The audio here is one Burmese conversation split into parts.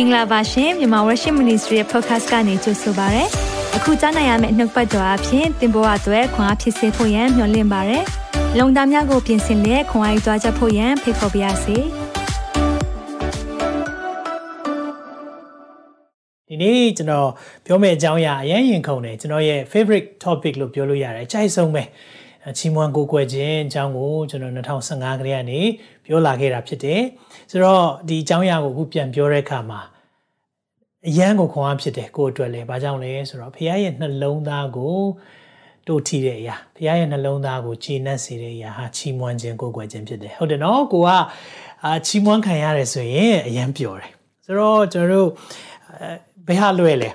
င်္ဂလာပါရှင်မြန်မာ Worship Ministry ရဲ့ podcast ကနေကြိုဆိုပါရစေ။အခုကြားနိုင်ရမယ့်နှုတ်ပတ်တော်အဖြစ်သင်ပေါ်အပ်ွယ်ခွန်အားဖြစ်စေဖို့ယံမျှဝင့်ပါရစေ။လုံတာများကိုပြင်ဆင်လက်ခွန်အားယူကြားချက်ဖို့ယံဖိတ်ခေါ်ပါရစေ။ဒီနေ့ကျွန်တော်ပြောမယ့်အကြောင်းအရာအရင်ရင်ခုန်တယ်ကျွန်တော်ရဲ့ favorite topic လို့ပြောလို့ရတယ်အကြိုက်ဆုံးပဲချီးမွမ်းကိုးကွယ်ခြင်းအကြောင်းကိုကျွန်တော်2015ခရစ်ကနေ ပြောလာခဲ့တာဖြစ်တယ်ဆိုတော့ဒီအကြောင်းအရာကိုအခုပြန်ပြောတဲ့အခါမှာအရန်ကိုခွန်အားဖြစ်တယ်ကိုယ့်အတွက်လည်းဘာကြောင့်လဲဆိုတော့ဖခင်ရဲ့နှလုံးသားကိုတို့ထီတဲ့အရာဖခင်ရဲ့နှလုံးသားကိုခြေနှက်စေတဲ့အရာဟာချီးမွမ်းခြင်းကိုးကွယ်ခြင်းဖြစ်တယ်ဟုတ်တယ်နော်ကိုကအာချီးမွမ်းခံရတယ်ဆိုရင်အရန်ပျော်တယ်ဆိုတော့ကျွန်တော်တို့ဘယ်ဟာလွယ်လဲ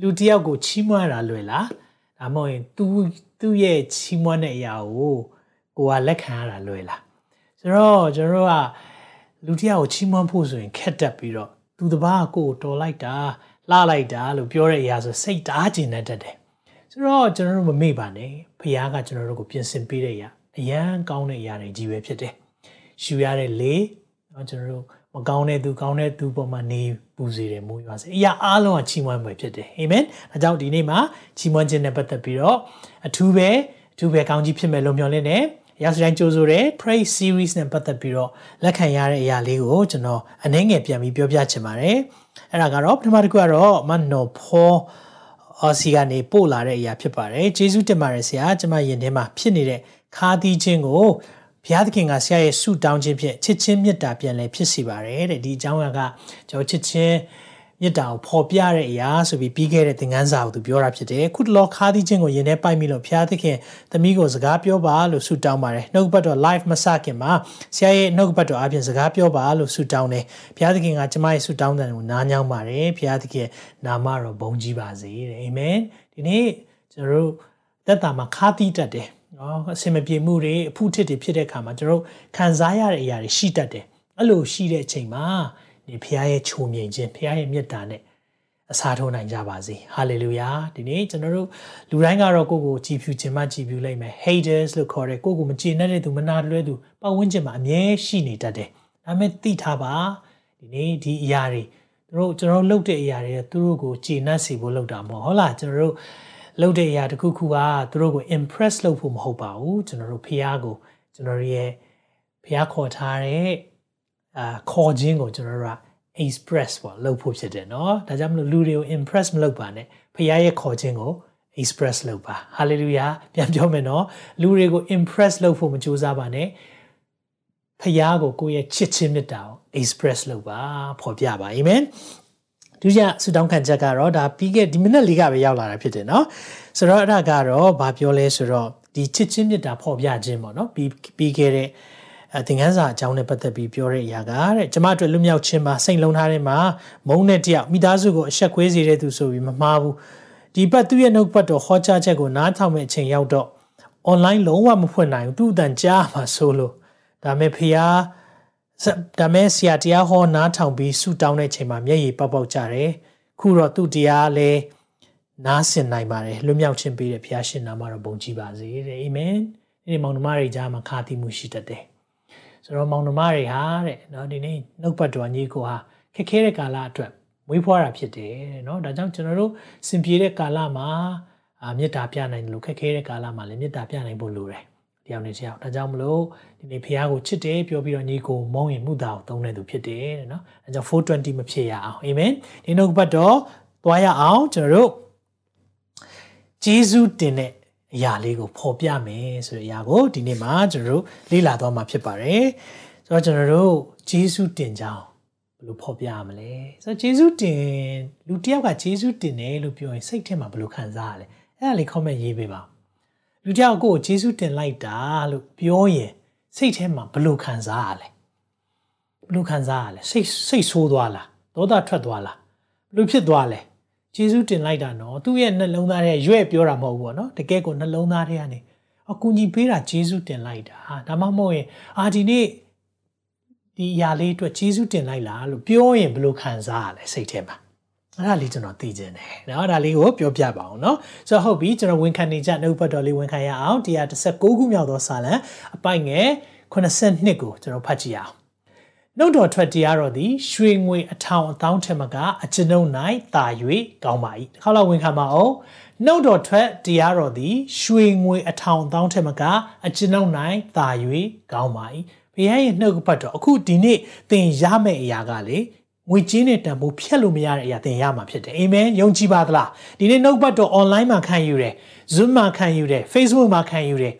လူတယောက်ကိုချီးမွမ်းတာလွယ်လားဒါမှမဟုတ်ရင် तू သူ့ရဲ့ချီးမွမ်းတဲ့အရာကိုကိုကလက်ခံရတာလွယ်လား ဆိုတော့ကျွန်တော်တို့ကလူတယောက်ကိုချီးမွမ်းဖို့ဆိုရင်ခက်တက်ပြီးတော့သူတပားကိုတော်လိုက်တာလှလိုက်တာလို့ပြောတဲ့အရာဆိုစိတ်တားကျင်တတ်တယ်ဆိုတော့ကျွန်တော်တို့မမေ့ပါနဲ့ဖခင်ကကျွန်တော်တို့ကိုပြင်ဆင်ပေးတဲ့အရာအရန်ကောင်းတဲ့အရာတွေကြီးပဲဖြစ်တယ်ရှူရတဲ့လေကျွန်တော်တို့မကောင်းတဲ့သူကောင်းတဲ့သူပေါ်မှာနေပူစေတယ်မိုးရွာစေအရာအားလုံးကချီးမွမ်းပွဲဖြစ်တယ်အာမင်အဲကြောင့်ဒီနေ့မှာချီးမွမ်းခြင်းနဲ့ပတ်သက်ပြီးတော့အထူးပဲအထူးပဲကောင်းကြီးဖြစ်မယ်လို့မျှော်လင့်တယ် ရစတိုင်းကြိုးဆိုတဲ့ praise series နဲ့ပတ်သက်ပြီးတော့လက်ခံရတဲ့အရာလေးကိုကျွန်တော်အနည်းငယ်ပြန်ပြီးပြောပြချင်ပါတယ်အဲ့ဒါကတော့ပထမတစ်ခုကတော့မနော်ဖောအော်စီကနေပို့လာတဲ့အရာဖြစ်ပါတယ်ဂျေဇုတင်ပါတယ်ဆရာကျွန်မယင်ထဲမှာဖြစ်နေတဲ့ခါသီးခြင်းကိုဘုရားသခင်ကဆရာရဲ့ဆုတောင်းခြင်းဖြင့်ချစ်ချင်းမေတ္တာပြန်လဲဖြစ်စီပါတယ်တဲ့ဒီအကြောင်းအရာကကျွန်တော်ချစ်ချင်း မေတ္တာကိုဖော်ပြတဲ့အရာဆိုပြီးပြီးခဲ့တဲ့သင်ခန်းစာကိုသူပြောတာဖြစ်တယ်ခုတလောခါးသီးခြင်းကိုယင်ထဲပိုက်မိလို့ဘုရားသခင်သမီးကိုစကားပြောပါလို့ဆုတောင်းပါတယ်နှုတ်ဘတ်တော် live မစခင်မှာဆရာရဲ့နှုတ်ဘတ်တော်အပြင်စကားပြောပါလို့ဆုတောင်းတယ်ဘုရားသခင်ကကျမရဲ့ဆုတောင်းတဲ့ကိုနားညောင်းပါတယ်ဘုရားသခင်နာမတော်ဘုန်းကြီးပါစေတဲ့အာမင်ဒီနေ့ကျွန်တော်တို့သက်တာမှာခါးသီးတတ်တယ်နော်အစင်မပြေမှုတွေအဖုထစ်တွေဖြစ်တဲ့အခါမှာကျွန်တော်ခံစားရတဲ့အရာတွေရှိတတ်တယ်အဲ့လိုရှိတဲ့အချိန်မှာ ဒီဖခင်ရဲ့ချုံမြိန်ခြင်းဖခင်ရဲ့မေတ္တာနဲ့အစားထိုးနိုင်ကြပါစေဟာလေလုယာဒီနေ့ကျွန်တော်တို့လူတိုင်းကတော့ကိုယ့်ကိုကြည်ဖြူခြင်းမှကြည်ဖြူလိုက်မယ် haters လို့ခေါ်တယ်ကိုယ့်ကိုမကျေနပ်တဲ့သူမနာလွဲသူပတ်ဝန်းကျင်မှာအမြဲရှိနေတတ်တယ်ဒါပေမဲ့သိထားပါဒီနေ့ဒီအရာတွေသူတို့ကျွန်တော်လုပ်တဲ့အရာတွေသူတို့ကိုကျေနပ်စေဖို့လုပ်တာမဟုတ်ဟုတ်လားကျွန်တော်တို့လုပ်တဲ့အရာတစ်ခုခုကသူတို့ကို impress လုပ်ဖို့မဟုတ်ပါဘူးကျွန်တော်တို့ဖះကိုကျွန်တော်ရဲ့ဖះခေါ်ထားတဲ့ အာခေါ်ခြင်းကိုကျွန်တော်တို့က express ပေါ့လုပ်ဖို့ဖြစ်တယ်เนาะဒါကြောင့်မလို့လူတွေကို impress မလုပ်ပါနဲ့ဖះရဲ့ခေါ်ခြင်းကို express လုပ်ပါ hallelujah ပြန်ပြောမယ်เนาะလူတွေကို impress လုပ်ဖို့မကြိုးစားပါနဲ့ဖះကိုကိုယ့်ရဲ့ချစ်ခြင်းမေတ္တာကို express လုပ်ပါဖော်ပြပါအာမင်ဒုတိယဆူတောင်းခံချက်ကတော့ဒါပြီးခဲ့ဒီမိနစ်လေးကပဲရောက်လာတာဖြစ်တယ်เนาะဆိုတော့အဲ့ဒါကတော့ဘာပြောလဲဆိုတော့ဒီချစ်ချင်းမြတ်တာဖော်ပြခြင်းပေါ့เนาะပြီးပြီးခဲ့တဲ့ သင်ခန်းစာအကြောင်းနဲ့ပတ်သက်ပြီးပြောတဲ့အရာကတဲ့ကျမတို့လွတ်မြောက်ခြင်းမှာစိတ်လုံးထားတဲ့မှာမုန်းတဲ့တယောက်မိသားစုကိုအဆက်ခွေးစေတဲ့သူဆိုပြီးမမှားဘူးဒီဘက်သူ့ရဲ့နှုတ်ပတ်တော်ဟောကြားချက်ကိုနားထောင်မဲ့အချိန်ရောက်တော့ online လုံးဝမဖွင့်နိုင်ဘူးသူ့အတန်ကြားမှာဆိုလို့ဒါမဲ့ဖះဒါမဲ့ဆရာတရားဟောနားထောင်ပြီးဆူတောင်းတဲ့အချိန်မှာမျက်ရည်ပေါက်ပေါက်ကြတယ်ခုတော့သူ့တရားလည်းနားဆင်နိုင်ပါတယ်လွတ်မြောက်ခြင်းပေးတဲ့ဘုရားရှင်နာမတော်ဘုန်းကြီးပါစေတဲ့အာမင်ဒီမောင်နှမတွေကြားမှာခါတိမှုရှိတတ်တယ် ဆိုတော့မောင်နှမတွေဟာတဲ့နော်ဒီနေ့နှုတ်ပတ်တော်ညီကိုဟာခက်ခဲတဲ့ကာလအတွက်မွေးဖွားတာဖြစ်တယ်တဲ့နော်ဒါကြောင့်ကျွန်တော်တို့စင်ပြေတဲ့ကာလမှာအာမေတ္တာပြနိုင်တယ်လို့ခက်ခဲတဲ့ကာလမှာလည်းမေတ္တာပြနိုင်ဖို့လိုတယ်တယောက်နဲ့တယောက်ဒါကြောင့်မလို့ဒီနေ့ဖះကိုချစ်တယ်ပြောပြီးတော့ညီကိုမုန်းရင်မှုတာကိုသုံးတဲ့သူဖြစ်တယ်တဲ့နော်အဲကြောင့်420မဖြစ်ရအောင်အာမင်ဒီနှုတ်ပတ်တော်သွားရအောင်ကျွန်တော်တို့ဂျေဇုတင်တဲ့ အရာလေးကိုဖော်ပြမယ်ဆိုတဲ့အရာကိုဒီနေ့မှာကျွန်တော်တို့လေ့လာသွားမှာဖြစ်ပါတယ်ဆိုတော့ကျွန်တော်တို့ဂျေဇုတင်ကြောင်းဘယ်လိုဖော်ပြရမလဲဆိုတော့ဂျေဇုတင်လူတစ်ယောက်ကဂျေဇုတင်တယ်လို့ပြောရင်စိတ်ထဲမှာဘယ်လိုခံစားရလဲအဲ့ဒါလေး comment ရေးပေးပါလူတစ်ယောက်ကိုဂျေဇုတင်လိုက်တာလို့ပြောရင်စိတ်ထဲမှာဘယ်လိုခံစားရလဲဘယ်လိုခံစားရလဲစိတ်စိတ်ဆိုးသွားလားဒေါသထွက်သွားလားဘယ်လိုဖြစ်သွားလဲ ဂျေဇုတင်လိုက်တာနော်သူ့ရဲ့နှလုံးသားထဲရွဲ့ပြောတာမဟုတ်ဘူးပေါ့နော်တကယ်ကိုနှလုံးသားထဲကနေအကူကြီးပေးတာဂျေဇုတင်လိုက်တာဒါမှမဟုတ်ရင်အာဒီနေ့ဒီຢာလေးအတွက်ဂျေဇုတင်လိုက်လားလို့ပြောရင်ဘယ်လိုခံစားရလဲစိတ်ထဲမှာအဲ့ဒါလေးကျွန်တော်သိချင်တယ်နော်ဒါလေးကိုပြောပြပါအောင်နော်ဆိုတော့ဟုတ်ပြီကျွန်တော်ဝန်ခံနေကြနှုတ်ဘတ်တော်လေးဝန်ခံရအောင်116ခုမြောက်သောစာလံအပိုင်ငယ်82ကိုကျွန်တော်ဖတ်ကြည့်အောင် နှုတ်တော်ထွက်တရားတော်သည်ရွှေငွေအထောင်အသောင်းထက်မကအကျွန်ုပ်၌တာ၍ကောင်းပါ၏တစ်ခါလောက်ဝင်ခံပါအောင်နှုတ်တော်ထွက်တရားတော်သည်ရွှေငွေအထောင်အသောင်းထက်မကအကျွန်ုပ်၌တာ၍ကောင်းပါ၏ဘုရားရဲ့နှုတ်ကပတ်တော်အခုဒီနေ့သင်ရမယ့်အရာကလေငွေကြေးနဲ့တန်ဖိုးဖြတ်လို့မရတဲ့အရာသင်ရမှာဖြစ်တယ်အာမင်ယုံကြည်ပါသလားဒီနေ့နှုတ်ပတ်တော် online မှာခံယူတယ် Zoom မှာခံယူတယ် Facebook မှာခံယူတယ်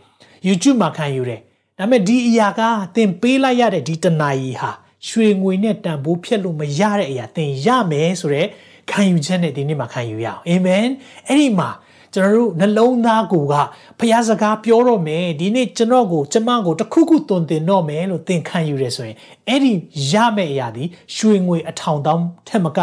YouTube မှာခံယူတယ်ဒါပေမဲ့ဒီအရာကသင်ပေးလိုက်ရတဲ့ဒီတနာရီဟာ ရွှေငွေနဲ့တန်ဖိုးဖြတ်လို့မရတဲ့အရာသင်ရမယ်ဆိုတော့ခံယူချက်နဲ့ဒီနေ့မှာခံယူရအောင်အာမင်အဲ့ဒီမှာကျွန်တော်တို့နှလုံးသားကိုကဖျားစကားပြောတော့မယ်ဒီနေ့ကျွန်တော်ကိုကျမကိုတခုခုသွန်သင်တော့မယ်လို့သင်ခံယူရဲဆိုရင်အဲ့ဒီရမယ့်အရာဒီရွှေငွေအထောင်တောင်းထက်မက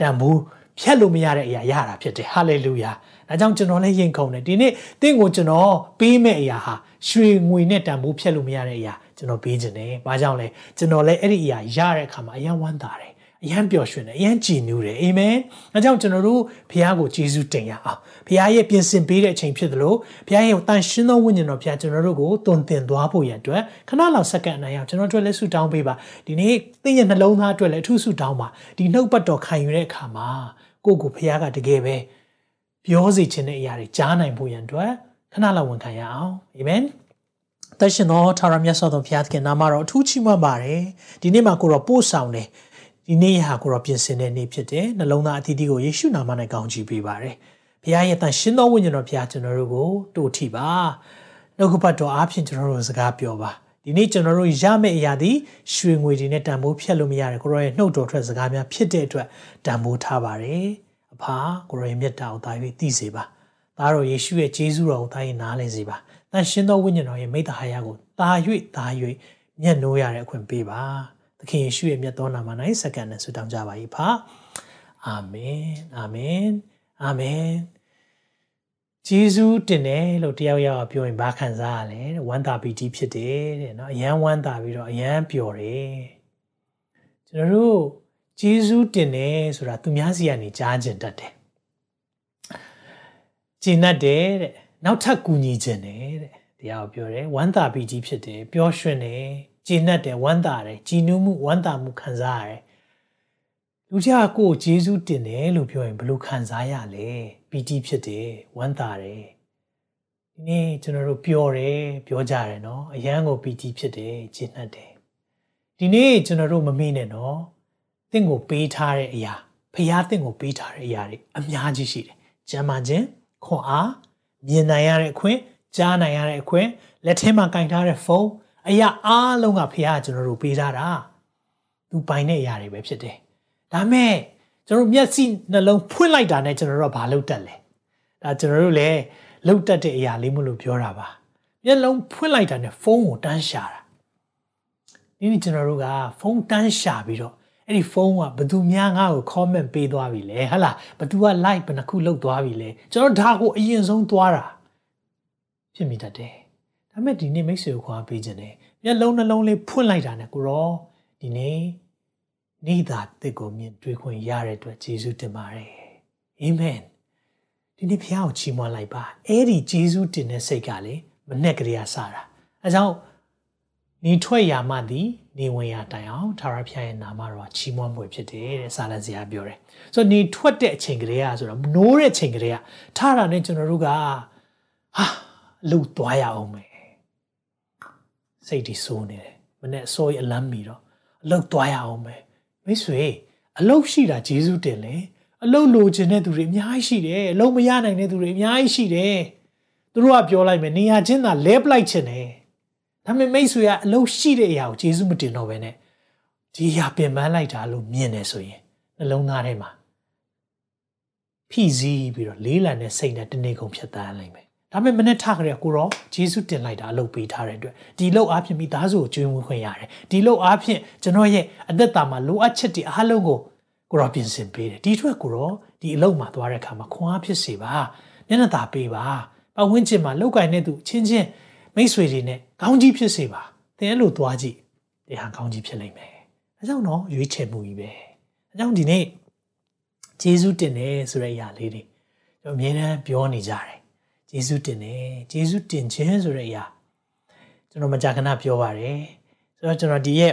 တန်ဖိုးဖြတ်လို့မရတဲ့အရာရတာဖြစ်တယ်ဟာလေလုယာဒါကြောင့်ကျွန်တော်လည်းယဉ်ခုန်တယ်ဒီနေ့တင့်ကိုကျွန်တော်ပေးမဲ့အရာဟာရွှေငွေနဲ့တန်ဖိုးဖြတ်လို့မရတဲ့အရာ ကျွန်တော်ပေးခြင်းတယ်။ဘာကြောင့်လဲကျွန်တော်လည်းအဲ့ဒီအရာရတဲ့အခါမှာအယံဝမ်းသာတယ်။အယံပျော်ရွှင်တယ်။အယံကြည်နူးတယ်။အာမင်။အဲကြောင့်ကျွန်တော်တို့ဘုရားကိုကျေးဇူးတင်ရအောင်။ဘုရားရဲ့ပြင်ဆင်ပေးတဲ့အချိန်ဖြစ်သလိုဘုရားရဲ့တန်ရှင်းသောဝိညာဉ်တော်ဘုရားကျွန်တော်တို့ကိုတုံသင်သွားဖို့ရန်အတွက်ခဏလောက်စက္ကန့်အနိုင်အောင်ကျွန်တော်တို့လည်းဆုတောင်းပေးပါ။ဒီနေ့သင်ရဲ့နှလုံးသားအတွက်လည်းအထူးဆုတောင်းပါ။ဒီနှုတ်ပတ်တော်ခံယူတဲ့အခါမှာကိုယ့်ကိုဘုရားကတကယ်ပဲပြောစီခြင်းတဲ့အရာတွေကြားနိုင်ဖို့ရန်အတွက်ခဏလောက်ဝန်ခံရအောင်အာမင် သက်ရှင်သောထာဝရမြတ်စွာဘုရားသခင်နာမတော်အထူးချီးမွမ်းပါတယ်ဒီနေ့မှာကိုတော့ပို့ဆောင်တယ်ဒီနေ့ဟာကိုတော့ပြင်ဆင်တဲ့နေ့ဖြစ်တယ်နှလုံးသားအသီးသီးကိုယေရှုနာမနဲ့ကောင်းချီးပေးပါတယ်ဘုရားရဲ့တန်ရှင်သောဝိညာဉ်တော်ဘုရားကျွန်တော်တို့ကိုတိုးထီပါနှုတ်ကပတ်တော်အားဖြင့်ကျွန်တော်တို့စကားပြောပါဒီနေ့ကျွန်တော်တို့ရမယ့်အရာဒီရွှေငွေတွေနဲ့တန်ဖိုးဖြတ်လို့မရတယ်ကိုရောရဲ့နှုတ်တော်ထွက်စကားများဖြစ်တဲ့အတွက်တန်ဖိုးထားပါတယ်အဖာကိုရောရဲ့မြတ်တာကိုတာ၍သိစေပါသားတော်ယေရှုရဲ့ဂျေဇုတော်ကိုတာ၍နားလည်စေပါ တန်ရှင်းသောဝိညာဉ်တော်ရဲ့မိတ္တဟာယကိုတာ၍တာ၍မျက်နှိုးရတဲ့အခွင့်ပေးပါသခင်ယေရှုရဲ့မြတ်သောနာမ၌စက္ကန့်နဲ့ဆုတောင်းကြပါ၏ဖာအာမင်အာမင်အာမင်ဂျေဇုတင်တယ်လို့တယောက်ယောက်ကပြောရင်ဘာခံစားရလဲဝမ်းသာပီတိဖြစ်တယ်တဲ့နော်အယံဝမ်းသာပြီးတော့အယံပျော်တယ်ကျွန်တော်တို့ဂျေဇုတင်တယ်ဆိုတာသူများစီကနေကြားကျင်တတ်တယ်ကျင်တတ်တယ်တဲ့ နောက်ထပ်ကူညီခြင်းတယ်တဲ့တရားကိုပြောတယ်ဝမ်းသာပီတိဖြစ်တယ်ပျော်ရွှင်တယ်ကျင်တတ်တယ်ဝမ်းသာတယ်ကြည်နူးမှုဝမ်းသာမှုခံစားရတယ်လူကြီးကကိုယ်ဂျေဇုတင်တယ်လို့ပြောရင်ဘယ်လိုခံစားရလဲပီတိဖြစ်တယ်ဝမ်းသာတယ်ဒီနေ့ကျွန်တော်တို့ပြောတယ်ပြောကြတယ်နော်အရန်ကိုပီတိဖြစ်တယ်ကျင့်တတ်တယ်ဒီနေ့ကျွန်တော်တို့မမေ့နဲ့နော်တင့်ကိုပေးထားတဲ့အရာဖျားတင့်ကိုပေးထားတဲ့အရာတွေအများကြီးရှိတယ်ကျမ်းမာခြင်းခွန်အား မြင်နိုင်ရတဲ့အခွင့်ကြားနိုင်ရတဲ့အခွင့်လက်ထဲမှာကင်ထားတဲ့ဖုန်းအရာအားလုံးကဖျားကျွန်တော်တို့ပေးထားတာသူပိုင်တဲ့အရာတွေပဲဖြစ်တယ်ဒါမဲ့ကျွန်တော်မျက်စိနှလုံးဖွင့်လိုက်တာနဲ့ကျွန်တော်တို့ကဘာလုပ်တတ်လဲဒါကျွန်တော်တို့လည်းလှုပ်တတ်တဲ့အရာလေးမလို့ပြောတာပါမျက်လုံးဖွင့်လိုက်တာနဲ့ဖုန်းကိုတန်းရှာတာဒီနေ့ကျွန်တော်တို့ကဖုန်းတန်းရှာပြီးတော့ အဲ့ဒီဖုန်းကဘသူများငါ့ကို comment ပေးသွားပြီလဲဟဟလားဘသူက like ဘယ်နှခုလုပ်သွားပြီလဲကျွန်တော်ဒါကိုအရင်ဆုံးသွားတာဖြစ်မိတတ်တယ်ဒါပေမဲ့ဒီနေ့မိတ်ဆွေကိုခွာပေးခြင်းတယ်မျက်လုံးနှလုံးလေးဖွင့်လိုက်တာနဲ့ကိုရောဒီနေ့နေတာတစ်ကိုမြင်တွေ့ခွင့်ရတဲ့အတွက်ယေရှုတင်ပါတယ်အာမင်ဒီနေ့ဖခင်ကိုချီးမွမ်းလိုက်ပါအဲ့ဒီယေရှုတင်တဲ့စိတ်ကလေမနဲ့ကလေးကစတာအဲကြောင့် နေထွက်ရမှသည်နေဝင်ရတိုင်အောင်ထာဝရဘုရားရဲ့နာမတော်ချီးမွမ်းဖွယ်ဖြစ်တယ်တဲ့စာလန်စရာပြောတယ်ဆိုတော့နေထွက်တဲ့အချိန်ကလေးကဆိုတော့နိုးတဲ့အချိန်ကလေးကထားတာနဲ့ကျွန်တော်တို့ကဟာလှုပ်သွားရအောင်မယ်စိတ်ဒီစိုးနေတယ်မနဲ့အစိုးရအလမ်းမီတော့အလုတ်သွားရအောင်မယ်မိတ်ဆွေအလုတ်ရှိတာဂျေဇုတင်လေအလုတ်လိုချင်တဲ့သူတွေအများကြီးရှိတယ်အလုတ်မရနိုင်တဲ့သူတွေအများကြီးရှိတယ်သူတို့ကပြောလိုက်မယ်နေရာချင်းသာလဲပလိုက်ချင်တယ် ဒါပေမဲ့မိတ်ဆွေကအလုတ်ရှိတဲ့အရာကိုဂျေဇုမတင်တော့ဘဲနဲ့ဒီအရာပင်ပန်းလိုက်တာလို့မြင်နေဆိုရင်နှလုံးသားထဲမှာဖိစီးပြီးတော့လေးလံတဲ့စိတ်နဲ့တနေ့ကုန်ဖြတ်သန်းလိုက်မယ်ဒါပေမဲ့မနေ့ထကြရကိုရောဂျေစုတင်လိုက်တာအလုပ်ပေးထားတဲ့အတွက်ဒီလောက်အားဖြင့်မိသားစုကိုကျွေးမွေးခွင့်ရတယ်ဒီလောက်အားဖြင့်ကျွန်တော်ရဲ့အသက်တာမှာလိုအပ်ချက်တွေအားလုံးကိုကိုရောပြင်ဆင်ပေးတယ်ဒီအတွက်ကိုရောဒီအလုပ်မှာသွားတဲ့အခါမှာခွန်အားဖြစ်စေပါမျက်နှာသာပေးပါပတ်ဝန်းကျင်မှာလောက်ကင်တဲ့သူချင်းချင်း မိတ်ဆွေတွေနဲ့ကောင်းကြီးဖြစ်စေပါသင်အဲ့လိုသွားကြည့်ဒီဟာကောင်းကြီးဖြစ်လိမ့်မယ်အဲကြောင့်တော့ရွေးချယ်မှုကြီးပဲအဲကြောင့်ဒီနေ့ဂျေစုတင်တယ်ဆိုတဲ့အရာလေးတွေကျွန်တော်အမြဲတမ်းပြောနေကြတယ်ဂျေစုတင်တယ်ဂျေစုတင်ခြင်းဆိုတဲ့အရာကျွန်တော်မကြာခဏပြောပါတယ်ဆိုတော့ကျွန်တော်ဒီရဲ့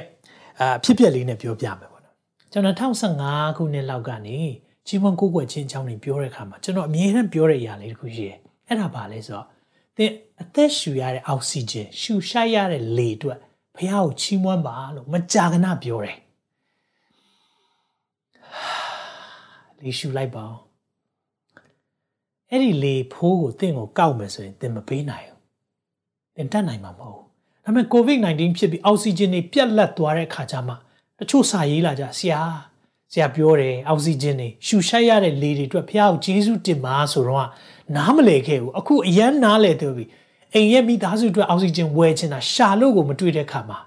အာဖြစ်ပျက်လေးနဲ့ပြောပြမယ်ပေါ့နော်ကျွန်တော်2015ခုနှစ်လောက်ကနေကြီးမွန်ကိုကွယ်ချင်းအကြောင်းတွေပြောတဲ့အခါမှာကျွန်တော်အမြဲတမ်းပြောတဲ့အရာလေးတစ်ခုရှိတယ်အဲ့ဒါပါလဲဆိုတော့ သင်အသက်ရှူရတဲ့အောက်ဆီဂျင်ရှူရှိုက်ရတဲ့လေအတွက်ဖះကိုချီးမွမ်းပါလို့မကြာခဏပြောတယ်လေရှူလိုက်ပါအောင်အဲ့ဒီလေဖိုးကိုတင့်ကိုကောက်မယ်ဆိုရင်တင်မပေးနိုင်ဘူးတင်တတ်နိုင်မှာမဟုတ်ဘူးဒါပေမဲ့ COVID-19 ဖြစ်ပြီးအောက်ဆီဂျင်တွေပြတ်လတ်သွားတဲ့ခါကျမှတချို့စာရေးလာကြဆရာ ဆရာပြောတယ်အောက်ဆီဂျင်တွေရှူရှိုက်ရတဲ့လေတွေအတွက်ဖះကိုဂျေစုတင်ပါဆိုတော့နားမလည်ခဲ့ဘူးအခုအရန်နားလည်သူပြီအိမ်ရဲ့မိသားစုအတွက်အောက်ဆီဂျင်ဝယ်ချင်တာရှာလို့ကိုမတွေ့တဲ့ခါမှာ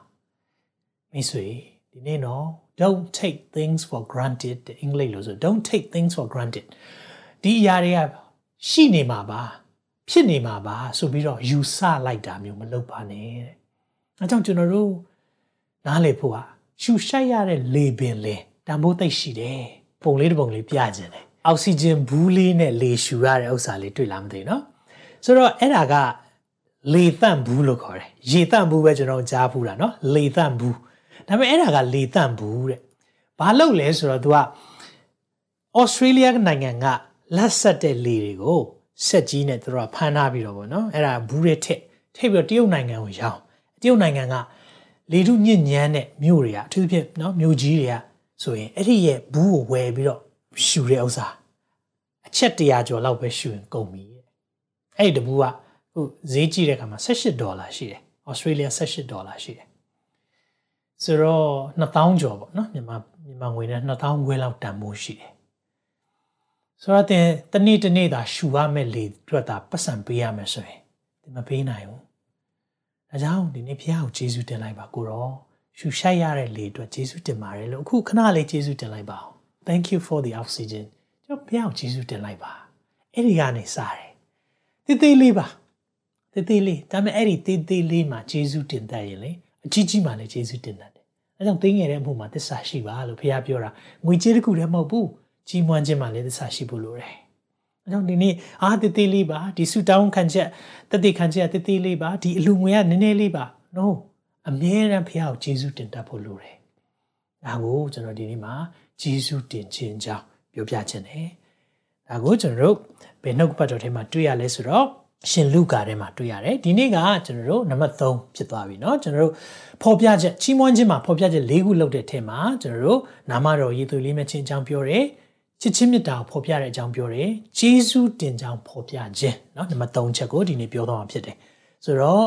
မိတ်ဆွေဒီနေ့တော့ don't take things for granted တဲ့အင်္ဂလိပ်လို့ဆို don't take things for granted ဒီအရာတွေကရှိနေမှာပါဖြစ်နေမှာပါဆိုပြီးတော့ယူဆလိုက်တာမျိုးမလုပ်ပါနဲ့တဲ့အဲကြောင့်ကျွန်တော်တို့နားလည်ဖို့ဟာရှူရှိုက်ရတဲ့လေပင်လေ တန်ဖိုးသိပ်ရှိတယ်ပုံလေးတစ်ပုံလေးပြခြင်းတယ်အောက်ဆီဂျင်ဘူးလေးနဲ့လေရှူရတဲ့ဥစ္စာလေးတွေ့လားမသိနော်ဆိုတော့အဲ့ဒါကလေသန့်ဘူးလို့ခေါ်တယ်ရေသန့်ဘူးပဲကျွန်တော်ကြားဘူးတာနော်လေသန့်ဘူးဒါပေမဲ့အဲ့ဒါကလေသန့်ဘူးတဲ့ဘာလို့လဲဆိုတော့ तू ကဩစတြေးလျနိုင်ငံကလက်ဆက်တဲ့လေတွေကိုဆက်ကြီးနဲ့သူတို့ကဖမ်းထားပြီးတော့ဗောနော်အဲ့ဒါဘူးတွေထက်ထိပ်ပြီးတော့တရုတ်နိုင်ငံကိုရောင်းတရုတ်နိုင်ငံကလေထုညစ်ညမ်းတဲ့မြို့တွေကအထူးဖြင့်နော်မြို့ကြီးတွေက ဆိုရင်အဲ့ဒီရဲ့ဘူးကိုဝယ်ပြီးတော့ရှူတဲ့ဥစ္စာအချက်တရာကျော်လောက်ပဲရှူရင်ကုန်ပြီအဲ့ဒီတဘူးကခုဈေးကြည့်တဲ့အခါမှာ18ဒေါ်လာရှိတယ်ဩစတြေးလျ18ဒေါ်လာရှိတယ်ဆိုတော့2000ကျော်ပေါ့နော်မြန်မာမြန်မာငွေနဲ့2000ခွဲလောက်တန်ဖိုးရှိတယ်ဆိုတော့တင်တနေ့တနေ့သာရှူရမယ်လေအတွက်သာပတ်စံပေးရမယ်ဆိုရင်ဒီမပေးနိုင်ဘူးဒါကြောင့်ဒီနေ့ဖះကိုကျေးဇူးတင်လိုက်ပါကိုရော ရှူရှိုက်ရတဲ့လေအတွက်ကျေးဇူးတင်ပါတယ်လို့အခုခဏလေးကျေးဇူးတင်လိုက်ပါအောင် thank you for the oxygen ကျွန်တော်ဖះကိုကျေးဇူးတင်လိုက်ပါအဲ့ဒီကနေစတယ်တေးသေးလေးပါတေးသေးလေးဒါပေမဲ့အဲ့ဒီတေးသေးလေးမှာကျေးဇူးတင်တတ်ရင်လေအကြီးကြီးမှလည်းကျေးဇူးတင်တတ်တယ်အဲကြောင့်သိငယ်တဲ့အမှုမှာသစ္စာရှိပါလို့ဖះပြောတာငွေကြေးတစ်ခုတည်းမဟုတ်ဘူးကြီးမွမ်းခြင်းမှလည်းသစ္စာရှိဖို့လိုတယ်။အဲကြောင့်ဒီနေ့အာတတိလေးပါဒီဆူတောင်းခံချက်တတိခံချက်တတိလေးပါဒီအလူငွေကနည်းနည်းလေးပါ no အမြဲတမ်းဖះကိုဂျေစုတင်တတ်ဖို့လိုတယ်။ဒါကိုကျွန်တော်ဒီနေ့မှာဂျေစုတင်ခြင်းကြောင့်ပြောပြခြင်းတယ်။ဒါကိုကျွန်တော်တို့ဘယ်နှုတ်ပတ်တော်ထဲမှာတွေ့ရလဲဆိုတော့ရှင်လူကာထဲမှာတွေ့ရတယ်ဒီနေ့ကကျွန်တော်တို့နံပါတ်3ဖြစ်သွားပြီเนาะကျွန်တော်တို့ဖော်ပြချက်ချီးမွမ်းခြင်းမှာဖော်ပြချက်၄ခုလုပ်တဲ့အထက်မှာကျွန်တော်တို့နာမတော်ရည်သွေးလေးမဲ့ချင်းအကြောင်းပြောတယ်ချစ်ချင်းမြတ်တာကိုဖော်ပြတဲ့အကြောင်းပြောတယ်ဂျေဇုတင်ကြောင်းဖော်ပြခြင်းเนาะနံပါတ်3ချက်ကိုဒီနေ့ပြောတော့မှာဖြစ်တယ်ဆိုတော့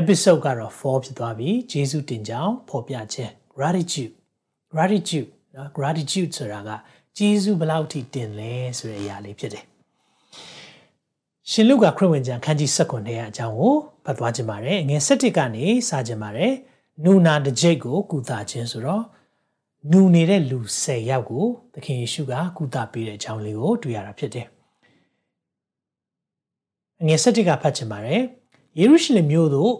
episode ကတော့4ဖြစ်သွားပြီဂျေစုတင်ကြောင်းဖော်ပြခြင်း gratitude gratitude နော် gratitude ဆိုတာကဂျေစုဘလောက်ထိတင်လဲဆိုတဲ့အရာလေးဖြစ်တယ်ရှင်လုကာခရစ်ဝင်ကျမ်းခန်းကြီး16ထဲအကြောင်းကိုဖတ်သွားကြပါမယ်။ငွေ17ကနေစာကြပါမယ်။နူနာတကြိတ်ကိုကုသခြင်းဆိုတော့နူနေတဲ့လူ10ယောက်ကိုသခင်ယေရှုကကုသပေးတဲ့အကြောင်းလေးကိုတွေ့ရတာဖြစ်တယ်။ငွေ17ကဖတ်ချင်ပါတယ်။ ယေရုရှလင်မြို့သို့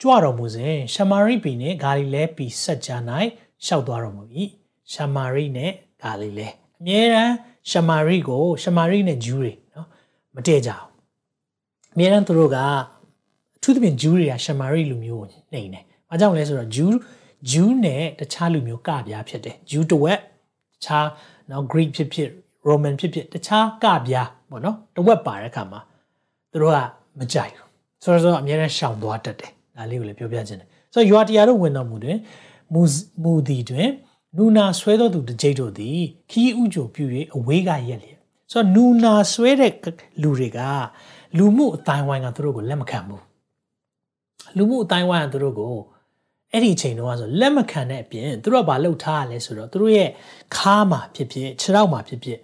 ကြွတော်မူစဉ်ရှမာရိပြည်နှင့်ဂါလိလဲပြည်ဆက်ကြား၌ရှောက်သွားတော်မူ၏ရှမာရိနှင့်ဂါလိလဲအမြဲတမ်းရှမာရိကိုရှမာရိနဲ့ဂျူးတွေနော်မတည့်ကြအောင်အများအားသူတို့ကအထူးသဖြင့်ဂျူးတွေကရှမာရိလူမျိုးကိုနှိမ်တယ်။ဘာကြောင့်လဲဆိုတော့ဂျူးဂျူးနဲ့တခြားလူမျိုးကပြားဖြစ်တယ်။ဂျူးတဝက်တခြားနော် Greek ဖြစ်ဖြစ် Roman ဖြစ်ဖြစ်တခြားကပြားပေါ့နော်တဝက်ပါတဲ့အခါမှာသူတို့ကမကြိုက်ဘူး။ ဆိုတော့အများအားရှောင်သွားတတ်တယ်။ဒါလေးကိုလည်းပြောပြခြင်းတယ်။ဆိုတော့ယွာတရားတို့ဝင်တော်မူတွင်မူမူဒီတွင်နူနာဆွဲတော်သူတကြိတ်တို့သည်ခီးဥကြိုပြု၍အဝေးကရက်လျက်ဆိုတော့နူနာဆွဲတဲ့လူတွေကလူမှုအတိုင်းဝိုင်းကသူတို့ကိုလက်မခံဘူးလူမှုအတိုင်းဝိုင်းကသူတို့ကိုအဲ့ဒီအချိန်တုန်းကဆိုလက်မခံတဲ့အပြင်သူတို့ကဘာလုပ်ထားရလဲဆိုတော့သူတို့ရဲ့ခါမှာဖြစ်ဖြစ်ခြေထောက်မှာဖြစ်ဖြစ်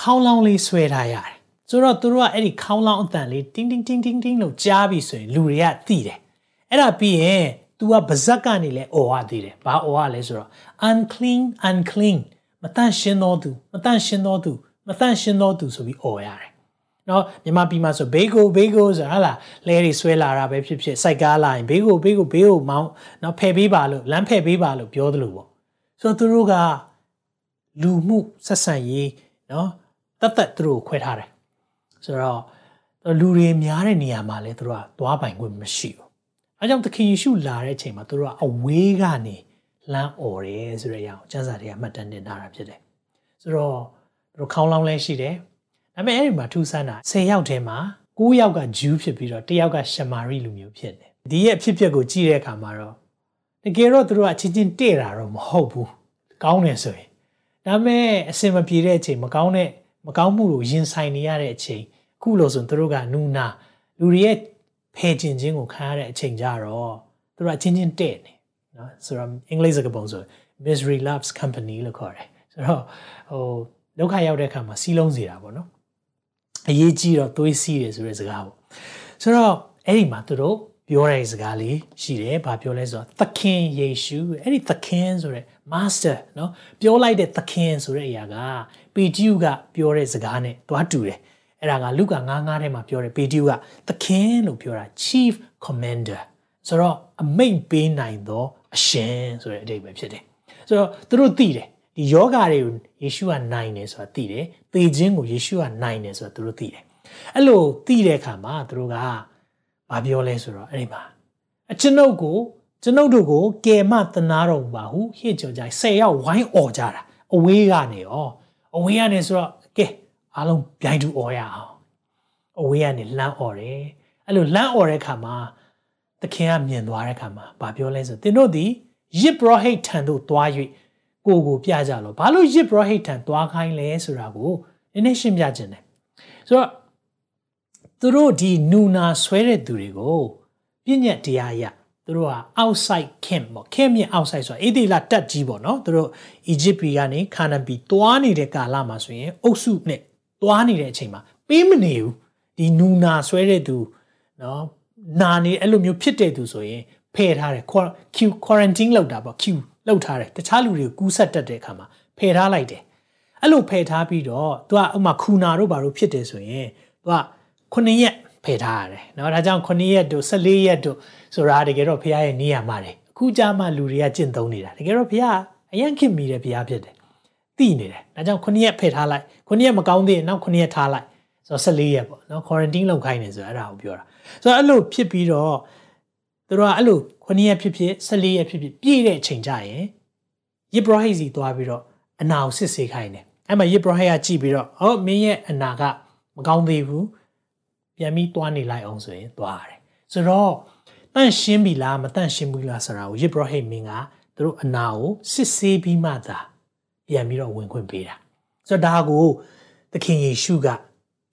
ခေါင်းလောင်းလေးဆွဲထားရတယ် ဆိုတော့သူတို့ကအဲ့ဒီခေါင်းလောင်းအတန်လေးတင်းတင်းတင်းတင်းတင်းလို့ကြားပြီဆိုရင်လူတွေကသိတယ်အဲ့ဒါပြီးရင် तू ကဗဇက်ကနေလဲအော်ရသေးတယ်ဘာအော်ရလဲဆိုတော့ unclean unclean မတန့်ရှင်းသောသူမတန့်ရှင်းသောသူမတန့်ရှင်းသောသူဆိုပြီးအော်ရတယ်နော်မြန်မာပြည်မှာဆိုဘေးကိုဘေးကိုဆိုဟာလားလဲတွေဆွဲလာတာပဲဖြစ်ဖြစ်စိုက်ကားလာရင်ဘေးကိုဘေးကိုဘေးကိုမောင်းနော်ဖယ်ပေးပါလို့လမ်းဖယ်ပေးပါလို့ပြောသလိုပေါ့ဆိုတော့သူတို့ကလူမှုဆက်ဆံရေးနော်တတ်တတ်သူတို့ကိုခွဲထားတယ် ဆိုတော့လူတွေများတဲ့နေရာမှာလဲသူတို့ကသွားပိုင်ခွင့်မရှိဘူးအဲကြောင့်သခင်ယေရှုလာတဲ့အချိန်မှာသူတို့ကအဝေးကနေလှမ်းអော်တယ်ဆိုတဲ့အရာကိုကျမ်းစာတွေကမှတ်တမ်းတင်ထားတာဖြစ်တယ်ဆိုတော့သူတို့ခေါင်းလောင်းလဲရှိတယ်ဒါပေမဲ့အဲ့ဒီမှာထူးဆန်းတာ10ယောက်ထဲမှာ9ယောက်ကဂျူးဖြစ်ပြီးတော့1ယောက်ကရှမာရိလူမျိုးဖြစ်တယ်ဒီရဲ့အဖြစ်အပျက်ကိုကြည့်တဲ့အခါမှာတော့တကယ်တော့သူတို့ကချင်းချင်းတဲ့တာတော့မဟုတ်ဘူးကောင်းတယ်ဆိုရင်ဒါပေမဲ့အစင်မပြေတဲ့အချိန်မကောင်းတဲ့မကောင်းမှုကိုရင်ဆိုင်နေရတဲ့အချိန်အ ခုလို့ဆိုသူတို့ကနူနာလူတွေရဲ့ဖယ်ကျင်ခြင်းကိုခံရတဲ့အချိန်ကြတော့သူတို့ကချင်းချင်းတဲ့နေနော်ဆိုတော့အင်္ဂလိပ်စကားပုံဆို misery loves company လို့ခေါ်တယ်ဆိုတော့ဟိုဒုက္ခရောက်တဲ့အခါမှာစီးလုံးစေတာပေါ့နော်အရေးကြီးတော့သွေးစီးတယ်ဆိုတဲ့စကားပေါ့ဆိုတော့အဲ့ဒီမှာသူတို့ပြောတဲ့စကားလေးရှိတယ်။ဘာပြောလဲဆိုတော့သခင်ယေရှုအဲ့ဒီသခင်ဆိုတဲ့ master เนาะပြောလိုက်တဲ့သခင်ဆိုတဲ့အရာကပေတျုကပြောတဲ့စကားနဲ့တွားတူတယ်။ အဲ့ဒါကလုကာ9:9ထဲမှာပြောတယ်ပေတျုကသခင်လို့ပြောတာ chief commander ဆိုတော့အမိန့်ပေးနိုင်သောအရှင်ဆိုတဲ့အဓိပ္ပာယ်ဖြစ်တယ်။ဆိုတော့သူတို့သိတယ်ဒီယောဂါတွေကိုယေရှုကနိုင်တယ်ဆိုတာသိတယ်။သေခြင်းကိုယေရှုကနိုင်တယ်ဆိုတာသူတို့သိတယ်။အဲ့လိုသိတဲ့အခါမှာသူတို့ကဘာပြောလဲဆိုတော့အဲ့ဒီမှာအကျွန်ုပ်ကိုကျွန်ုပ်တို့ကိုကယ်မသနာတော်ပါဟုဟစ်ကြော်ကြ10ယောက်ဝိုင်းអော်ကြတာအဝေးကနေရောအဝေးကနေဆိုတော့ကဲ အားလုံးပြိုင်တူអော်ရအောင်အဝေးကနေလှမ်းអော်တယ်အဲ့လိုလှမ်းអော်တဲ့ခါမှာသခင်ကမြင်သွားတဲ့ခါမှာဘာပြောလဲဆိုသင်တို့ဒီယစ်ဘရဟိတ်ထံသို့သွား၍ကိုကိုပြကြလို့ဘာလို့ယစ်ဘရဟိတ်ထံသွားခိုင်းလဲဆိုတာကိုနည်းနည်းရှင်းပြခြင်းတယ်ဆိုတော့သူတို့ဒီနူနာဆွဲတဲ့သူတွေကိုပြည့်ညက်တရားရသူတို့က outside camp ပေါ့ camp ရဲ့ outside ဆိုတာအေဒီလာတက်ကြီးပေါ့နော်သူတို့ Egypt ပြည်ကနေခါနန်ပြည်တွားနေတဲ့ကာလမှာဆိုရင်အုပ်စုနဲ့ တွားနေတဲ့အချိန်မှာပေးမနေဘူးဒီနူနာဆွဲတဲ့သူနော်နာနေအဲ့လိုမျိုးဖြစ်တဲ့သူဆိုရင်ဖယ်ထားတယ် Q quarantine လောက်တာပေါ့ Q လောက်ထားတယ်တခြားလူတွေကိုကူးဆက်တတ်တဲ့အခါမှာဖယ်ထားလိုက်တယ်အဲ့လိုဖယ်ထားပြီးတော့သူကဥမာခူနာတို့ဘာလို့ဖြစ်တယ်ဆိုရင်သူက9ရက်ဖယ်ထားရတယ်เนาะဒါကြောင့်9ရက်တို့14ရက်တို့ဆိုတာတကယ်တော့ဖះရဲ့နေရာမှာတယ်အခုကြမှာလူတွေကကျင့်သုံးနေတာတကယ်တော့ဖះအရင်ခင်မိတယ်ဖះဖြစ်တယ် တိနေတယ်ဒါကြောင့်9ရက်ဖယ်ထားလိုက်9ရက်မကောင်းသေးရင်နောက်9ရက်ထားလိုက်ဆိုတော့14ရက်ပေါ့နော် quarantine လောက်ခိုင်းနေဆိုတော့အဲ့ဒါကိုပြောတာဆိုတော့အဲ့လိုဖြစ်ပြီးတော့သူတို့ကအဲ့လို9ရက်ဖြစ်ဖြစ်14ရက်ဖြစ်ဖြစ်ပြည့်တဲ့အချိန်ကြရင်ယစ်ဘရဟိစီသွားပြီးတော့အနာကိုစစ်ဆေးခိုင်းတယ်အဲ့မှာယစ်ဘရဟိကကြည့်ပြီးတော့ဟောမင်းရဲ့အနာကမကောင်းသေးဘူးပြန်ပြီးသွားနေလိုက်အောင်ဆိုရင်သွားရတယ်ဆိုတော့တန့်ရှင်းပြီလားမတန့်ရှင်းဘူးလားဆိုတာကိုယစ်ဘရဟိမင်းကသူတို့အနာကိုစစ်ဆေးပြီးမှသာ ပြန်ပြီးတော့ဝင်ခွင့်ပေးတာဆိုတော့ဒါကိုသခင်ယေရှုက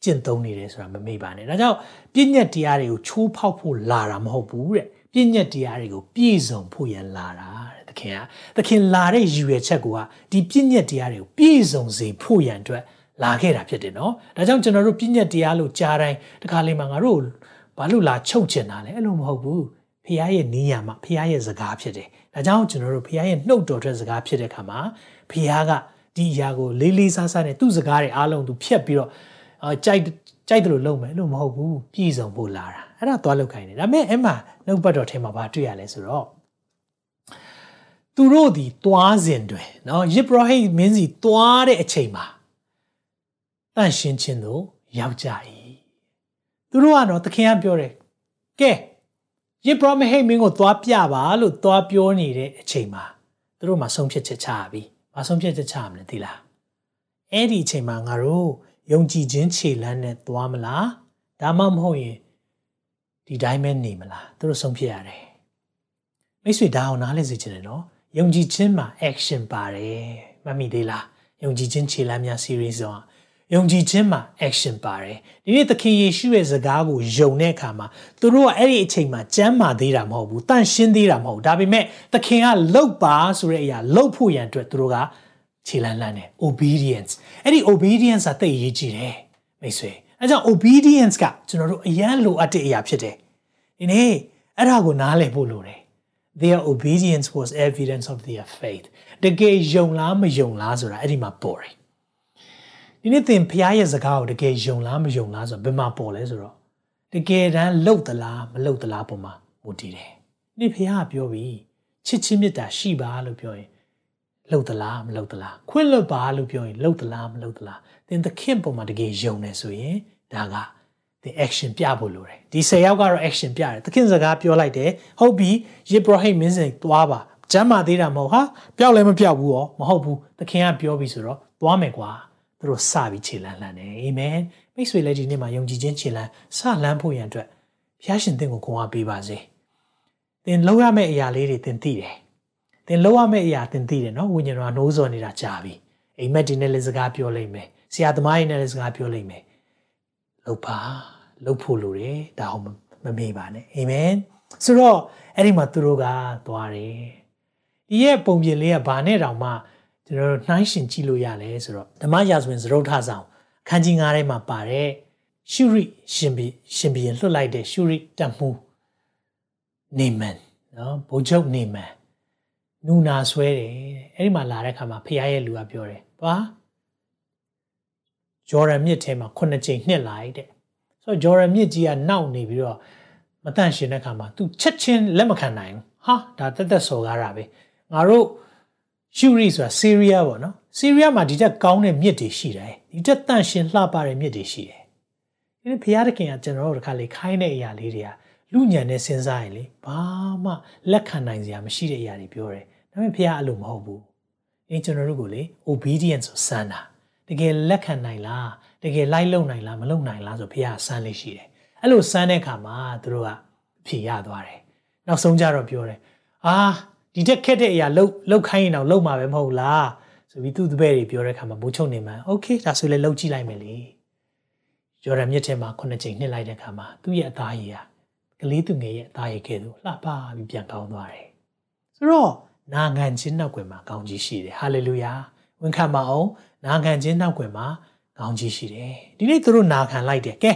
ကျင့်သုံးနေတယ်ဆိုတာမမေ့ပါနဲ့ဒါကြောင့်ပြည့်ညက်တရားတွေကိုချိုးဖောက်ဖို့လာတာမဟုတ်ဘူးတဲ့ပြည့်ညက်တရားတွေကိုပြည့်စုံဖို့ရန်လာတာတဲ့သခင်ကသခင်လာတဲ့ရည်ရွယ်ချက်ကဒီပြည့်ညက်တရားတွေကိုပြည့်စုံစေဖို့ရန်အတွက်လာခဲ့တာဖြစ်တယ်နော်ဒါကြောင့်ကျွန်တော်တို့ပြည့်ညက်တရားလို့ကြားတိုင်းတခါလေးမှငါတို့ဘာလို့လာချုပ်ချင်တာလဲအဲ့လိုမဟုတ်ဘူးဖခင်ရဲ့နီးရမှာဖခင်ရဲ့စကားဖြစ်တယ်ဒါကြောင့်ကျွန်တော်တို့ဖခင်ရဲ့နှုတ်တော်တဲ့စကားဖြစ်တဲ့အခါမှာ ဖီးယားကဒီအရာကိုလေးလေးစားစားနဲ့သူ့စကားတွေအားလုံးသူဖြတ်ပြီးတော့ကြိုက်ကြိုက်တယ်လို့လုပ်မယ်လို့မဟုတ်ဘူးပြည်စုံဖို့လာတာအဲ့ဒါသွားလောက်ခိုင်းတယ်ဒါပေမဲ့အဲ့မှာနှုတ်ပတ်တော်ထဲမှာဘာတွေ့ရလဲဆိုတော့သူတို့ဒီသွားစဉ်တွင်နော်ယိဘရာဟိမင်းစီသွားတဲ့အချိန်မှာတန့်ရှင်းခြင်းတို့ရောက်ကြ၏သူတို့ကတော့သခင်ကပြောတယ်ကဲယေဘရမဟိမင်းကိုသွားပြပါလို့သွားပြောနေတဲ့အချိန်မှာသူတို့မှာဆုံးဖြတ်ချက်ချပြီ မဆုံးဖြတ်ချက်ချရမလဲသိလားအဲ့ဒီအချိန်မှာငါတို့ယုံကြည်ခြင်းခြေလမ်းနဲ့သွားမလားဒါမှမဟုတ်ရင်ဒီတိုင်းပဲနေမလားသူတို့ဆုံးဖြတ်ရတယ်မိတ်ဆွေဒါအောင်နားလည်စေချင်တယ်နော်ယုံကြည်ခြင်းမှာ action ပါတယ်မမိသေးလားယုံကြည်ခြင်းခြေလမ်းများ series ဆို ယုံကြည်ခြင်းမှာ action ပါတယ်ဒီနေ့သခင်ယေရှုရဲ့စကားကိုယုံတဲ့အခါမှာသူတို့ကအဲ့ဒီအချိန်မှာကြမ်းမာသေးတာမဟုတ်ဘူးတန့်ရှင်းသေးတာမဟုတ်ဒါပေမဲ့သခင်ကလှုပ်ပါဆိုတဲ့အရာလှုပ်ဖို့ရန်အတွက်သူတို့ကခြေလန်းလန်းတယ် obedience အဲ့ဒီ obedience ကတိတ်ရေးကြည့်တယ်မိတ်ဆွေအဲကြောင့် obedience ကကျွန်တော်တို့အရန်လိုအပ်တဲ့အရာဖြစ်တယ်ဒီနေ့အဲ့ဒါကိုနားလည်ဖို့လိုတယ် their obedience was evidence of their faith တကယ်ယုံလားမယုံလားဆိုတာအဲ့ဒီမှာပေါ်တယ် ဒီနေ့သင်ဖရားရဲ့စကားကိုတကယ်ယုံလားမယုံလားဆိုတော့ဘယ်မှာပေါ်လဲဆိုတော့တကယ်တမ်းလှုပ်သလားမလှုပ်သလားပုံမှာမူတည်တယ်ဒီဖရားကပြောပြီးချစ်ချင်းမေတ္တာရှိပါလို့ပြောရင်လှုပ်သလားမလှုပ်သလားခွင့်လွတ်ပါလို့ပြောရင်လှုပ်သလားမလှုပ်သလားသင်သခင်ပုံမှာတကယ်ယုံနေဆိုရင်ဒါကသင် action ပြဖို့လိုတယ်ဒီ10ယောက်ကတော့ action ပြတယ်သခင်စကားပြောလိုက်တယ်ဟုတ်ပြီယေဘရဟိမင်းစင်သွားပါကျမ်းမာသေးတာမဟုတ်ဟာပျောက်လည်းမပျောက်ဘူးရောမဟုတ်ဘူးသခင်ကပြောပြီဆိုတော့သွားမယ်ကွာ သူတို့စပြီးခြေလန်းလန်းတယ်အာမင်မိတ်ဆွေလည်းဒီနေ့မှာယုံကြည်ခြင်းခြေလန်းစလန်းဖို့ရန်အတွက်ဘုရားရှင်သင်ကိုခွန်အားပေးပါစေသင်လောက်ရမယ့်အရာလေးတွေသင်သိတယ်သင်လောက်ရမယ့်အရာသင်သိတယ်နော်ဝိညာဉ်တော်ကနှိုးဆော်နေတာကြာပြီအိမ်မက်ဒီနဲ့လည်းစကားပြောလိမ့်မယ်ဆရာသမားကြီးနဲ့လည်းစကားပြောလိမ့်မယ်လောက်ပါလောက်ဖို့လိုတယ်ဒါဟုတ်မမေ့ပါနဲ့အာမင်ဆိုတော့အဲ့ဒီမှာသူတို့ကသွားတယ်ဒီရဲ့ပုံပြင်လေးကဘာနဲ့တောင်မှ ကျွန်တော်တို့နှိုင်းရှင်ကြည့်လို့ရလဲဆိုတော့ဓမ္မရာဇဝင်သရုတ်ထဆောင်အခန်းကြီး9ထဲမှာပါတဲ့ရှုရိရှင်ဘီရှင်ဘီရင်လွှတ်လိုက်တဲ့ရှုရိတတ်မှုနေမန်နော်ဘုံချုပ်နေမန်နူနာဆွဲတယ်အဲ့ဒီမှာလာတဲ့ခါမှာဖခင်ရဲ့လူကပြောတယ်သွားဂျော်ဒန်မြစ်ထဲမှာခုနှစ်ကြိမ်နှစ်လာတဲ့ဆိုတော့ဂျော်ဒန်မြစ်ကြီးကနောက်နေပြီးတော့မတန့်ရှင်တဲ့ခါမှာ तू ချက်ချင်းလက်မခံနိုင်ဘူးဟာဒါတက်တက်စော်ကားတာပဲငါတို့ ရှူရီဆိုတာဆီးရီးယားပေါ့နော်ဆီးရီးယားမှာဒီတက်ကောင်းတဲ့မြစ်တွေရှိတယ်ဒီတက်တန့်ရှင်လှပတဲ့မြစ်တွေရှိတယ်ဒီဘုရားသခင်ကကျွန်တော်တို့တစ်ခါလေခိုင်းတဲ့အရာလေးတွေကလူညံနဲ့စဉ်းစားရင်လေဘာမှလက်ခံနိုင်စရာမရှိတဲ့အရာတွေပြောတယ်ဒါပေမဲ့ဘုရားအဲ့လိုမဟုတ်ဘူးအင်းကျွန်တော်တို့ကိုလေ obedience ဆိုစမ်းတာတကယ်လက်ခံနိုင်လားတကယ်လိုက်လုံနိုင်လားမလုံနိုင်လားဆိုဘုရားစမ်းလေးရှိတယ်အဲ့လိုစမ်းတဲ့အခါမှာသူတို့ကဖြေရသွားတယ်နောက်ဆုံးကြတော့ပြောတယ်အာ ဒီတက်ခက်တဲ့အရာလှုပ်လှုပ်ခိုင်းရင်တော့လှုပ်မှာပဲမဟုတ်လားဆိုပြီးသူ့တပည့်တွေပြောတဲ့အခါမှာဘိုးချုပ်နေမှโอเคဒါဆိုလည်းလှုပ်ကြည့်လိုက်မယ်လေဂျော်ဒန်မြစ်ထဲမှာခုနှစ်ချိန်နှစ်လိုက်တဲ့အခါမှာသူ့ရဲ့အသားရည်ကကလေးသူငယ်ရဲ့အသားရည်ကဲ့သို့လှပပြီးပြန်ကောင်းသွားတယ်ဆိုတော့နာငံချင်းနောက်ွယ်မှာကောင်းကြီးရှိတယ်ဟာလေလုယာဝန်ခံပါအောင်နာခံခြင်းနောက်ွယ်မှာကောင်းကြီးရှိတယ်ဒီနေ့သူတို့နာခံလိုက်တယ်ကဲ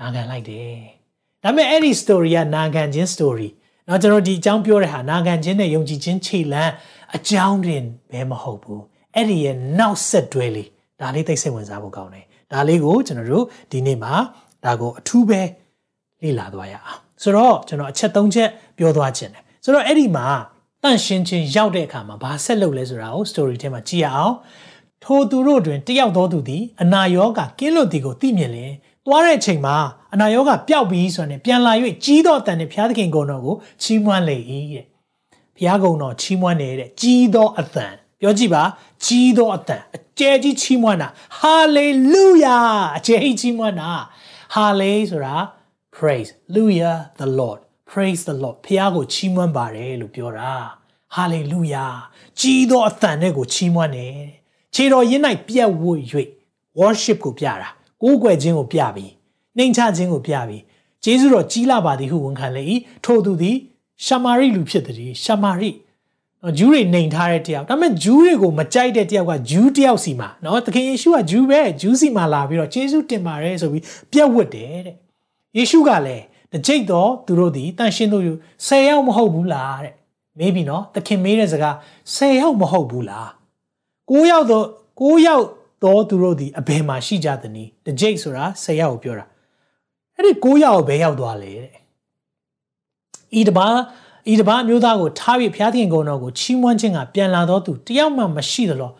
နာခံလိုက်တယ်ဒါပေမဲ့အဲ့ဒီ story ကနာခံခြင်း story เนาะကျွန်တော်ဒီအကြောင်းပြောတဲ့ဟာနာခံခြင်းနဲ့ယုံကြည်ခြင်းခြေလမ်းအကြောင်းတင်ပဲမဟုတ်ဘူးအဲ့ဒီရဲ့နောက်ဆက်တွဲလေးဒါလေးသိစိတ်ဝင်စားဖို့ကောင်းတယ်ဒါလေးကိုကျွန်တော်တို့ဒီနေ့မှာဒါကိုအထူးပဲလေ့လာသွားရအောင်ဆိုတော့ကျွန်တော်အချက်၃ချက်ပြောသွားခြင်းတယ်ဆိုတော့အဲ့ဒီမှာတန့်ရှင်းခြင်းရောက်တဲ့အခါမှာဘာဆက်လုပ်လဲဆိုတာကို story ထဲမှာကြည့်ရအောင်ထိုသူတို့တွင်တယောက်သောသူသည်အနာရောဂါကင်းလွတ်သည်ကိုသိမြင်လျင် သွားတဲ့အချိန်မှာအနာရောဂါပျောက်ပြီးဆိုရင်ပြန်လာ၍ကြီးသောအတန်နဲ့ဘုရားသခင်ကုံတော်ကိုချီးမွမ်းလေ၏တဲ့ဘုရားကုံတော်ချီးမွမ်းနေတဲ့ကြီးသောအတန်ပြောကြည့်ပါကြီးသောအတန်အကျယ်ကြီးချီးမွမ်းတာဟာလေလုယာအကျယ်ကြီးချီးမွမ်းတာဟာလေဆိုတာ praise hallelujah the lord praise the lord ဘုရားကိုချီးမွမ်းပါတယ်လို့ပြောတာ hallelujah ကြီးသောအတန်နဲ့ကိုချီးမွမ်းတယ်ခြေတော်ရင်း၌ပြက်ဝတ်၍ worship ကိုပြတာ ကိုးကွယ်ခြင်းကိုပြပြီနှိမ်ချခြင်းကိုပြပြီဂျေဇုတော်ကြီးလာပါသည်ဟုဝန်ခံလေ၏ထိုသူသည်ရှမာရိလူဖြစ်သည်ရှမာရိနော်ဂျူးတွေနှိမ်ထားတဲ့တယောက်ဒါပေမဲ့ဂျူးတွေကိုမကြိုက်တဲ့တယောက်ကဂျူးတယောက်စီမှာနော်သခင်ယေရှုကဂျူးပဲဂျူးစီမှာလာပြီးတော့ဂျေဇုတင်ပါတယ်ဆိုပြီးပြက်ဝတ်တယ်တဲ့ယေရှုကလည်းတကြိတ်တော့သူတို့ဒီတန်ရှင်းတို့ယူ10ယောက်မဟုတ်ဘူးလားတဲ့မေးပြီနော်သခင်မေးတဲ့စကား10ယောက်မဟုတ်ဘူးလား9ယောက်တော့9ယောက် တော့သူတို့ဒီအဘယ်မှာရှိကြသနည်းတကြိတ်ဆိုတာ10ယောက်ကိုပြောတာအဲ့ဒီ9ယောက်ဘယ်ရောက်သွားလဲတဲ့ဤတပါဤတပါမျိုးသားကိုထားပြီးဘုရားသခင်ကုန်းတော်ကိုချီးမွမ်းခြင်းကပြန်လာတော့သူတယောက်မှမရှိသလို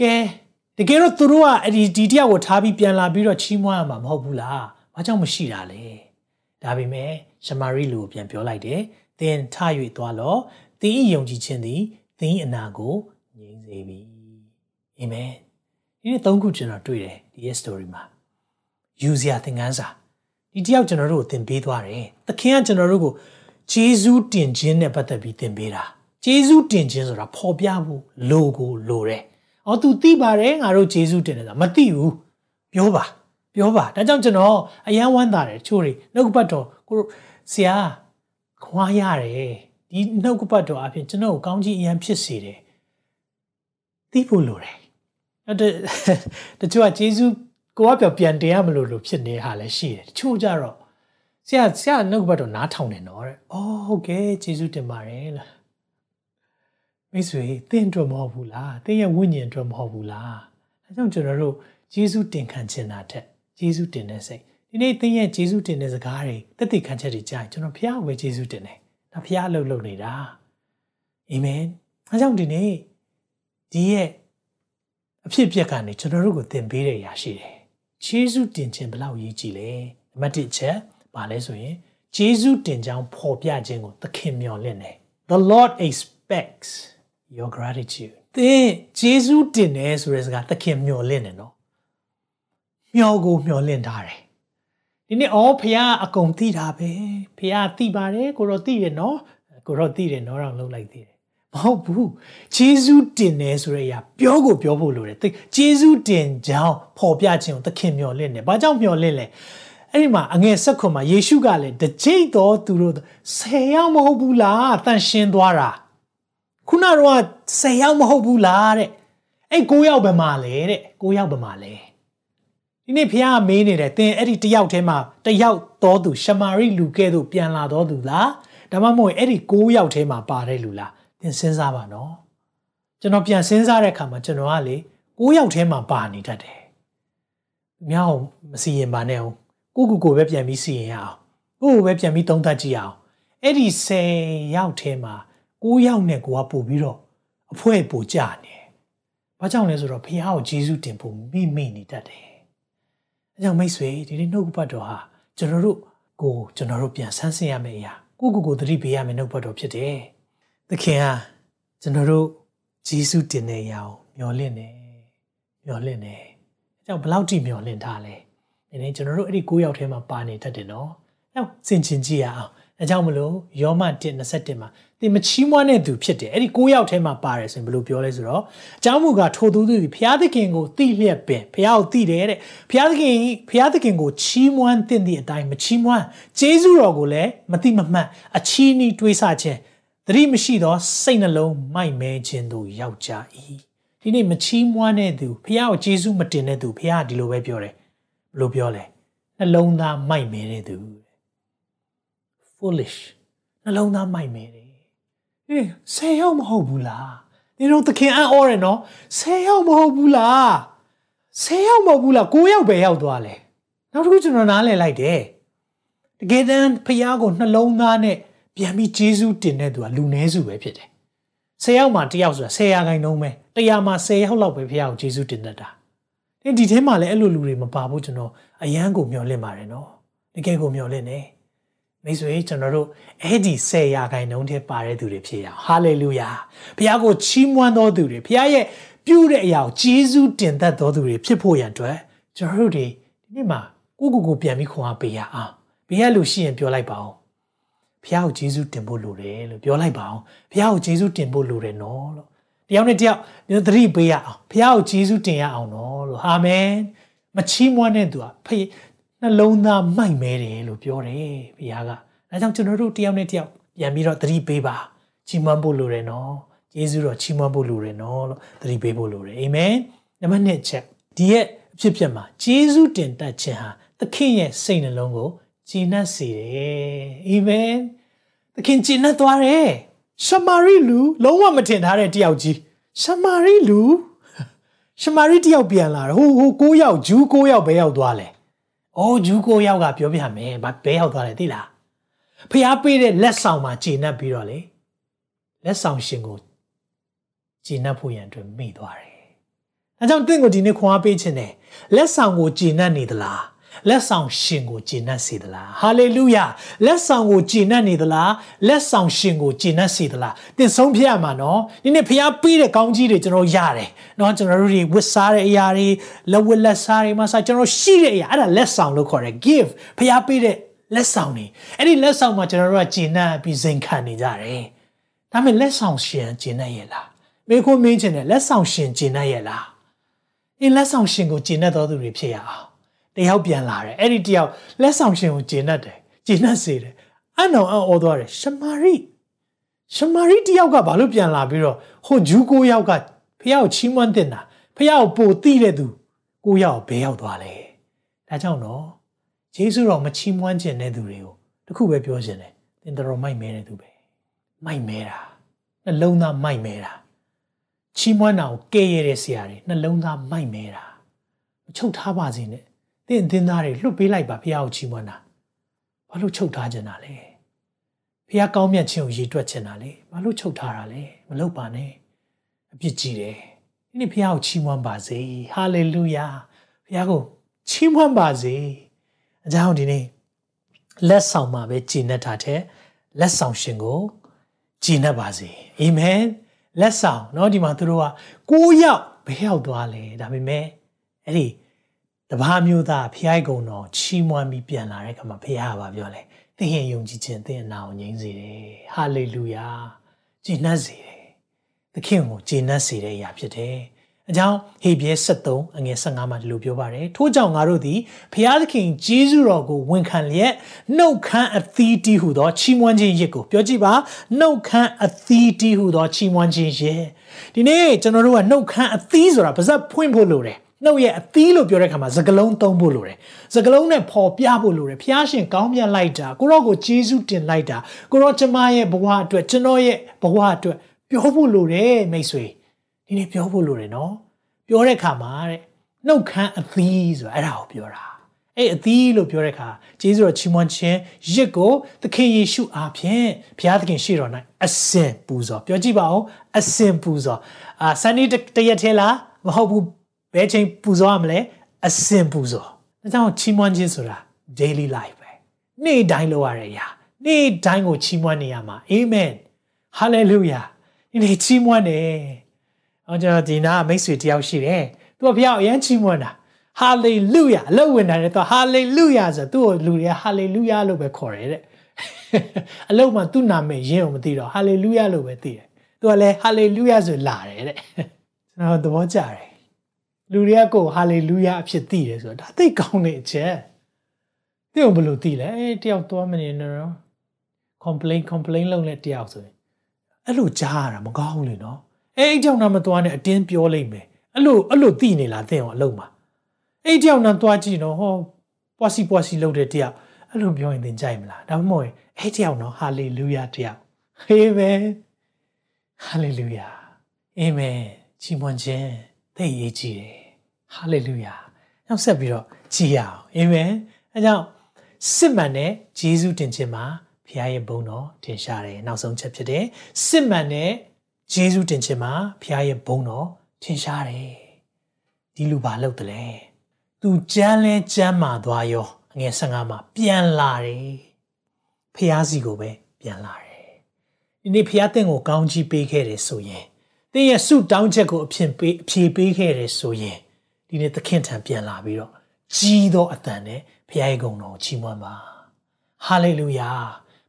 ကဲတကယ်တော့သူတို့ကအဲ့ဒီဒီတယောက်ကိုထားပြီးပြန်လာပြီးတော့ချီးမွမ်းရမှာမဟုတ်ဘူးလားဘာကြောင့်မရှိတာလဲဒါပေမဲ့ရှမာရိလူကိုပြန်ပြောလိုက်တယ်သင်ထ၍သွားလောသင်၏ယုံကြည်ခြင်းသည်သင်၏အနာကိုငြိမ်းစေပြီအာမင် ဒီနေ့သုံးခုကျွန်တော်တွေ့တယ်ဒီရဲ့ story မှာယူစရာသင်ခန်းစာဒီတယောက်ကျွန်တော်တို့ကိုသင်ပေးသွားတယ်သခင်ကကျွန်တော်တို့ကိုဂျေဇူးတင်ခြင်းနဲ့ပတ်သက်ပြီးသင်ပေးတာဂျေဇူးတင်ခြင်းဆိုတာပေါ်ပြဖို့လိုကိုလိုတယ်။အော် तू သိပါတယ်ငါတို့ဂျေဇူးတင်တယ်ဆိုတာမသိဘူးပြောပါပြောပါဒါကြောင့်ကျွန်တော်အယံဝမ်းသာတယ်ချိုးတွေနှုတ်ကပတ်တော်ကိုဆရာခွာရတယ်ဒီနှုတ်ကပတ်တော်အပြင်ကျွန်တော်ကိုကောင်းကြီးအယံဖြစ်စေတယ်သိဖို့လိုတယ် တချို့ကဂျေဇုကိုကပြောပြန်တင်ရမလို့လို့ဖြစ်နေဟာလည်းရှိတယ်တချို့ကြတော့ဆရာဆရာနှုတ်ဘတ်တော့နားထောင်နေတော့တဲ့အော်ဟုတ်ကဲ့ဂျေဇုတင်ပါတယ်လားမိတ်ဆွေသင်အတွက်မဟုတ်ဘူးလားသင်ရဲ့ဝိညာဉ်အတွက်မဟုတ်ဘူးလားအဲကြောင့်ကျွန်တော်တို့ဂျေဇုတင်ခံချင်တာထက်ဂျေဇုတင်တဲ့စိတ်ဒီနေ့သင်ရဲ့ဂျေဇုတင်တဲ့စကားတွေတက်တည်ခံချက်တွေကြားရင်ကျွန်တော်ဖះဝယ်ဂျေဇုတင်တယ်ဒါဖះအလုပ်လုပ်နေတာအာမင်အဲကြောင့်ဒီနေ့ဒီရဲ့ အဖြစ်အပျက်ကနေကျွန်တော်တို့ကိုသင်ပေးတဲ့အရာရှိတယ်။ဂျေဇုတင်ခြင်းဘလောက်ရေးကြည့်လဲ။နံပါတ်1ချက်ဘာလဲဆိုရင်ဂျေဇုတင်ကြောင်းဖော်ပြခြင်းကိုသခင်မျှော်လင့်တယ်။ The Lord expects your gratitude သင်ဂျေဇုတင်တယ်ဆိုတဲ့စကားသခင်မျှော်လင့်တယ်နော်မျှော်ကိုမျှော်လင့်ထားတယ်ဒီနေ့အော်ဖះအကုန်သိတာပဲဖះသိပါတယ်ကိုတော့သိတယ်နော်ကိုတော့သိတယ်နော်တော့လုံးလိုက်သေးတယ် မဟုတ်ဘူးဂျေဇုတင်တယ်ဆိုတဲ့အရာပြောကိုပြောဖို့လိုတယ်ဂျေဇုတင်ကြောင်းပေါ်ပြခြင်းကိုသခင်မျှော်လင့်တယ်ဘာကြောင့်မျှော်လင့်လဲအဲ့ဒီမှာအငယ်ဆက်ခွန်မှာယေရှုကလည်းတကြိတ်တော်သူတို့ဆယ်ယောက်မဟုတ်ဘူးလားတန်ရှင်းသွားတာခုနတော့ဆယ်ယောက်မဟုတ်ဘူးလားတဲ့အဲ့9ယောက်ပဲမှာလဲတဲ့9ယောက်ပဲမှာလဲဒီနေ့ဖះမေးနေတယ်သင်အဲ့ဒီတယောက်ထဲမှာတယောက်တော်သူရှမာရိလူကဲ့သို့ပြန်လာတော်သူလားဒါမှမဟုတ်အဲ့ဒီ9ယောက်ထဲမှာပါတဲ့လူလား သင်စဉ်းစားပါနော်ကျွန်တော်ပြန်စဉ်းစားတဲ့အခါမှာကျွန်တော်ကလေ9ယောက်ထဲမှာပါနေတတ်တယ်။မြောက်မစီရင်ပါနဲ့အောင်ကိုကိုကိုပဲပြန်ပြီးစီရင်ရအောင်ကိုကိုပဲပြန်ပြီးသုံးသပ်ကြည့်အောင်အဲ့ဒီ10ယောက်ထဲမှာ9ယောက်နဲ့ကိုကပို့ပြီးတော့အဖွဲပို့ကြနေ။ဘာကြောင့်လဲဆိုတော့ဖခင်ကိုဂျေစုတင်ဖို့မိမိနေတတ်တယ်။အဲကြောင့်မိတ်ဆွေဒီနေ့နှုတ်ပတ်တော်ဟာကျွန်တော်တို့ကိုကျွန်တော်တို့ပြန်ဆန်းစစ်ရမယ့်အရာကိုကိုကိုသတိပေးရမယ့်နှုတ်ပတ်တော်ဖြစ်တယ်။ သခင်ဟာကျွန်တော်တို့ဂျေစုတင်တဲ့အရာကိုမျှော်လင့်တယ်။မျှော်လင့်တယ်။အဲကြောင့်ဘလောက်ထိမျှော်လင့်ထားလဲ။ဒီနေ့ကျွန်တော်တို့အဲ့ဒီ9ယောက်ထဲမှာပါနေတတ်တယ်နော်။အဲ့စင်ချင်ကြည့်ရအောင်။အဲကြောင့်မလို့ယောမ1:21မှာသင်မချီးမွမ်းတဲ့သူဖြစ်တယ်။အဲ့ဒီ9ယောက်ထဲမှာပါတယ်ဆိုရင်ဘယ်လိုပြောလဲဆိုတော့အကြောင်းမူကားထိုသူသူဘုရားသခင်ကိုသိလျက်ပင်ဘုရားကိုသိတယ်တဲ့။ဘုရားသခင်ဘုရားသခင်ကိုချီးမွမ်းသင့်သည့်အတိုင်းမချီးမွမ်းကျေးဇူးတော်ကိုလည်းမသိမမှတ်အချီးနီးတွေးဆခြင်း သတိမရှိသောစိတ်နှလုံးမိုက်မဲခြင်းတို့ရောက်ကြ၏ဒီနေ့မချီးမွမ်းတဲ့သူဘုရားကိုကျေးဇူးမတင်တဲ့သူဘုရားဒီလိုပဲပြောတယ်ဘလို့ပြောလဲနှလုံးသားမိုက်မဲတဲ့သူ foolish နှလုံးသားမိုက်မဲတယ်အေးဆယ်ယောက်မဟုတ်ဘူးလားဒီတော့သခင်အံ့ဩရနော်ဆယ်ယောက်မဟုတ်ဘူးလားဆယ်ယောက်မဟုတ်ဘူးလားကိုးယောက်ပဲရောက်သွားလဲနောက်တစ်ခုကျွန်တော်နားလည်လိုက်တယ်တကယ်တမ်းဖခင်ကိုနှလုံးသားနဲ့ ပြန်ပြီးဂျေဇုတင်တဲ့သူကလူနည်းစုပဲဖြစ်တယ်ဆယ်ယောက်မှတယောက်ဆိုတာဆယ်ရာခိုင်နှုန်းပဲတရားမှာဆယ်ယောက်လောက်ပဲဖခင်ကိုဂျေဇုတင်တတ်တာဒီဒီထဲမှာလည်းအဲ့လိုလူတွေမပါဘူးကျွန်တော်အယမ်းကိုမျှော်လင့်ပါတယ်နော်တကယ်ကိုမျှော်လင့်နေမိတ်ဆွေကျွန်တော်တို့အဲ့ဒီဆယ်ရာခိုင်နှုန်းထဲပါတဲ့သူတွေဖြစ်ရအောင်ဟာလေလုယာဘုရားကိုချီးမွမ်းတော်သူတွေဘုရားရဲ့ပြုတဲ့အရာကိုကျေးဇူးတင်တတ်တော်သူတွေဖြစ်ဖို့ရန်အတွက်ကျွန်တော်တို့ဒီဒီနေ့မှာကိုကိုကိုပြန်ပြီးခွန်အားပေးရအောင်ဘေးကလူရှိရင်ပြောလိုက်ပါအော င်ဘုရားကိုကျေးဇူးတင်ဖို့လိုတယ်လို့ပြောလိုက်ပါအောင်ဘုရားကိုကျေးဇူးတင်ဖို့လိုတယ်နော်လို့တယောက်နဲ့တယောက်သတိပေးရအောင်ဘုရားကိုကျေးဇူးတင်ရအောင်နော်လို့အာမင်မချီးမွမ်းတဲ့သူကဖေနှလုံးသားမိုက်မဲတယ်လို့ပြောတယ်ဘုရားကအဲကြောင့်ကျွန်တော်တို့တယောက်နဲ့တယောက်ပြန်ပြီးတော့သတိပေးပါချီးမွမ်းဖို့လိုတယ်နော်ယေရှုတော်ချီးမွမ်းဖို့လိုတယ်နော်လို့သတိပေးဖို့လိုတယ်အာမင်နံပါတ်1ချက်ဒီရဲ့အဖြစ်ဖြစ်မှာယေရှုတင်တတ်ခြင်းဟာသခင်ရဲ့စိတ်နှလုံးကို ကြည်နပ်စေတယ်အာမင်သခင်ကြည်နပ်သွားတယ်ရှမာရိလူလုံးဝမထင်ထားတဲ့တယောက်ကြီးရှမာရိလူရှမာရိတယောက်ပြန်လာတယ်ဟိုဟို၉ယောက်ဂျူး၉ယောက်ပဲရောက်သွားလဲ။အော်ဂျူး၉ယောက်ကပြောပြမယ်။ဘာဘဲရောက်သွားလဲသိလား။ဖျားပေးတဲ့လက်ဆောင်မှာဂျေနပ်ပြီးတော့လေလက်ဆောင်ရှင်ကိုဂျေနပ်ဖို့ရန်အတွက်မိသွားတယ်။အဲကြောင့်တင့်ကိုဒီနေ့ခွန်အားပေးခြင်းနဲ့လက်ဆောင်ကိုဂျေနပ်နေသလား။ လက်ဆောင်ရှင်ကိုကျေနပ်စေသလားဟာလေလုယာလက်ဆောင်ကိုကျေနပ်နေသလားလက်ဆောင်ရှင်ကိုကျေနပ်စေသလားသင်ဆုံးဖြတ်ရမှာနော်ဒီနေ့ဖျားပေးတဲ့ကောင်းကြီးတွေကျွန်တော်ရတယ်နော်ကျွန်တော်တို့တွေဝတ်စားတဲ့အရာတွေလက်ဝတ်လက်စားတွေမှာစကျွန်တော်ရှိတဲ့အရာအဲ့ဒါလက်ဆောင်လို့ခေါ်တယ် give ဖျားပေးတဲ့လက်ဆောင်တွေအဲ့ဒီလက်ဆောင်မှာကျွန်တော်တို့ကကျေနပ်ပြီးစိန်ခံနေကြတယ်ဒါပေမဲ့လက်ဆောင်ရှင်ကျေနပ်ရဲ့လားမင်းခုမင်းချင်တယ်လက်ဆောင်ရှင်ကျေနပ်ရဲ့လားအင်းလက်ဆောင်ရှင်ကိုကျေနပ်တော်သူတွေဖြစ်ရအောင် တယောက်ပြန်လာတယ်အဲ့ဒီတယောက်လက်ဆောင်ရှင်ကိုဂျင်းတ်တယ်ဂျင်းတ်စေတယ်အနောင်အော်သွားတယ်ရှမာရိရှမာရိတယောက်ကဘာလို့ပြန်လာပြီးတော့ဟိုဂျူးကိုယောက်ကဖះကိုချီးမွမ်းတင်တာဖះကိုပိုတိတဲ့သူကိုယောက်ဘဲရောက်သွားလဲဒါကြောင့်တော့ယေရှုတော်မချီးမွမ်းခြင်းတဲ့သူတွေကိုတခုပဲပြောခြင်းတယ်သင်တော်မိုက်မဲတဲ့သူပဲမိုက်မဲတာနှလုံးသားမိုက်မဲတာချီးမွမ်းတာကိုကဲရတဲ့ဆရာတွေနှလုံးသားမိုက်မဲတာမချုပ်ထားပါစေနဲ့ တင့်အသင်းသားတွေလွတ်ပေးလိုက်ပါဖះကိုချီးမွမ်းတာဘာလို့ချုပ်ထားကြတာလဲဖះကောင်းမြတ်ခြင်းကိုရည်တွက်ချင်တာလေဘာလို့ချုပ်ထားတာလဲမလုပ်ပါနဲ့အပြစ်ကြီးတယ်ဒီနေ့ဖះကိုချီးမွမ်းပါစေဟာလေလုယာဖះကိုချီးမွမ်းပါစေအကြောင်းဒီနေ့လက်ဆောင်မှာပဲကြည်နေတာတဲ့လက်ဆောင်ရှင်ကို ကြည်နပ်ပါစေအာမင်လက်ဆောင်เนาะဒီမှာသူတို့က9ယောက်ဘယ်ရောက်သွားလဲဒါပေမဲ့အဲ့ဒီ တပါးမျိုးသားဖျားကုံတော်ချီးမွမ်းပြီးပြန်လာတဲ့ခါမှာဖျားကပြောလဲသင်ရဲ့ယုံကြည်ခြင်းသင်အနာကိုငြိမ်းစေတယ်ဟာလေလုယာကျင့်နှံ့စေတယ်သခင်ကိုကျင့်နှံ့စေတဲ့အရာဖြစ်တယ်အကြောင်းဟေဘရဲ73အငယ်15မှာဒီလိုပြောပါတယ်ထို့ကြောင့်ငါတို့သည်ဖျားသခင်ဂျေဇုတော်ကိုဝန်ခံလျက်နှုတ်ခမ်းအသီးတီးဟုသောချီးမွမ်းခြင်းရစ်ကိုပြောကြည့်ပါနှုတ်ခမ်းအသီးတီးဟုသောချီးမွမ်းခြင်းရစ်ဒီနေ့ကျွန်တော်တို့ကနှုတ်ခမ်းအသီးဆိုတာပါဇက်ဖွင့်ဖို့လိုတယ် နှုတ်ရဲ့အသီးလို့ပြောတဲ့ခါမှာစကလုံးသုံးဖို့လိုတယ်စကလုံးနဲ့ပေါ်ပြဖို့လိုတယ်ဖျားရှင်ကောင်းမြတ်လိုက်တာကိုရောကိုဂျေဇုတင်လိုက်တာကိုရောကျမရဲ့ဘဝအတွက်ကျွန်တော်ရဲ့ဘဝအတွက်ပြောဖို့လိုတယ်မိတ်ဆွေဒီနေ့ပြောဖို့လိုတယ်နော်ပြောတဲ့ခါမှာတဲ့နှုတ်ခမ်းအသီးဆိုတာအဲ့ဒါကိုပြောတာအဲ့အသီးလို့ပြောတဲ့ခါဂျေဇုတော်ချီးမွမ်းခြင်းရစ်ကိုသခင်ယေရှုအားဖြင့်ဘုရားသခင်ရှေ့တော်၌အစင်ပူဇော်ပြောကြည့်ပါဦးအစင်ပူဇော်အာဆန်နီတရက်ထဲလားမဟုတ်ဘူး ဘယ်ချိန်ပူဇော်ရမလဲအစင်ပူဇော်ဒါကြောင့်ချီးမွမ်းခြင်းဆိုတာ daily life ပဲနေ့တိုင်းလုပ်ရတဲ့အရာနေ့တိုင်းကိုချီးမွမ်းနေရမှာအာမင် hallelujah ဒီနေ့ချီးမွမ်းတယ်အော်ကျွန်တော်ဒီနာမိတ်ဆွေတယောက်ရှိတယ်သူကဘုရားအရန်ချီးမွမ်းတာဟာလေလုယာအလုပ်ဝင်တာလေသူဟာလေလုယာဆိုသူ့ကိုလူတွေကဟာလေလုယာလို့ပဲခေါ်တယ်တဲ့အလုပ်မှာသူ့နာမည်ရင်းအောင်မသိတော့ဟာလေလုယာလို့ပဲသိတယ်သူကလည်းဟာလေလုယာဆိုလာတယ်တဲ့ကျွန်တော်သဘောကျတယ် လူတွေကကိုဟာလေလုယာအဖြစ်သိတယ်ဆိုတော့ဒါသိကောင်းတဲ့အချက်သိအောင်ဘယ်လိုသိလဲအဲတယောက်သွားမနေတော့ complain complain လုပ်လက်တယောက်ဆိုရင်အဲ့လိုကြားရတာမကောင်းဘူးလေနော်အဲအဲ့ကြောင့်တော့မသွားနဲ့အတင်းပြောလိုက်မယ်အဲ့လိုအဲ့လိုသိနေလားသိအောင်အလုပ်မှာအဲ့တယောက်တော့သွားကြည့်နော်ဟောပွားစီပွားစီလုပ်တဲ့တယောက်အဲ့လိုပြောရင်သင်ကြိုက်မလားဒါမှမဟုတ်အဲ့တယောက်နော်ဟာလေလုယာတယောက်ဟေးပဲဟာလေလုယာအာမင်ချီးမွမ်းခြင်းသိရေးကြည့်တယ် ဟာလေလုယာနောက်ဆက်ပြီးတော့ကြည်ရအောင်အာမင်အဲကြောင့်စစ်မှန်တဲ့ဂျေဇုတင်ခြင်းမှာဖခင်ရဲ့ဘုန်းတော်ထင်ရှားတယ်နောက်ဆုံးချက်ဖြစ်တယ်စစ်မှန်တဲ့ဂျေဇုတင်ခြင်းမှာဖခင်ရဲ့ဘုန်းတော်ထင်ရှားတယ်ဒီလူဘာလုပ်တယ်လဲသူကြမ်းလဲကြမ်းမာသွားရောအငယ်15မှာပြန်လာတယ်ဖခင်စီကိုပဲပြန်လာတယ်ဒီနေ့ဖခင်တင့်ကိုကောင်းချီးပေးခဲ့တယ်ဆိုရင်တင်းရဲ့ဆုတောင်းချက်ကိုအဖြစ်ပေးအဖြေပေးခဲ့တယ်ဆိုရင် ဒီနေ့သခင်ထံပြန်လာပြီးတော့ကြီးသောအတန်နဲ့ဖခင်ရဲ့ဂုဏ်တော်ကိုချီးမွမ်းပါဟာလေလုယာ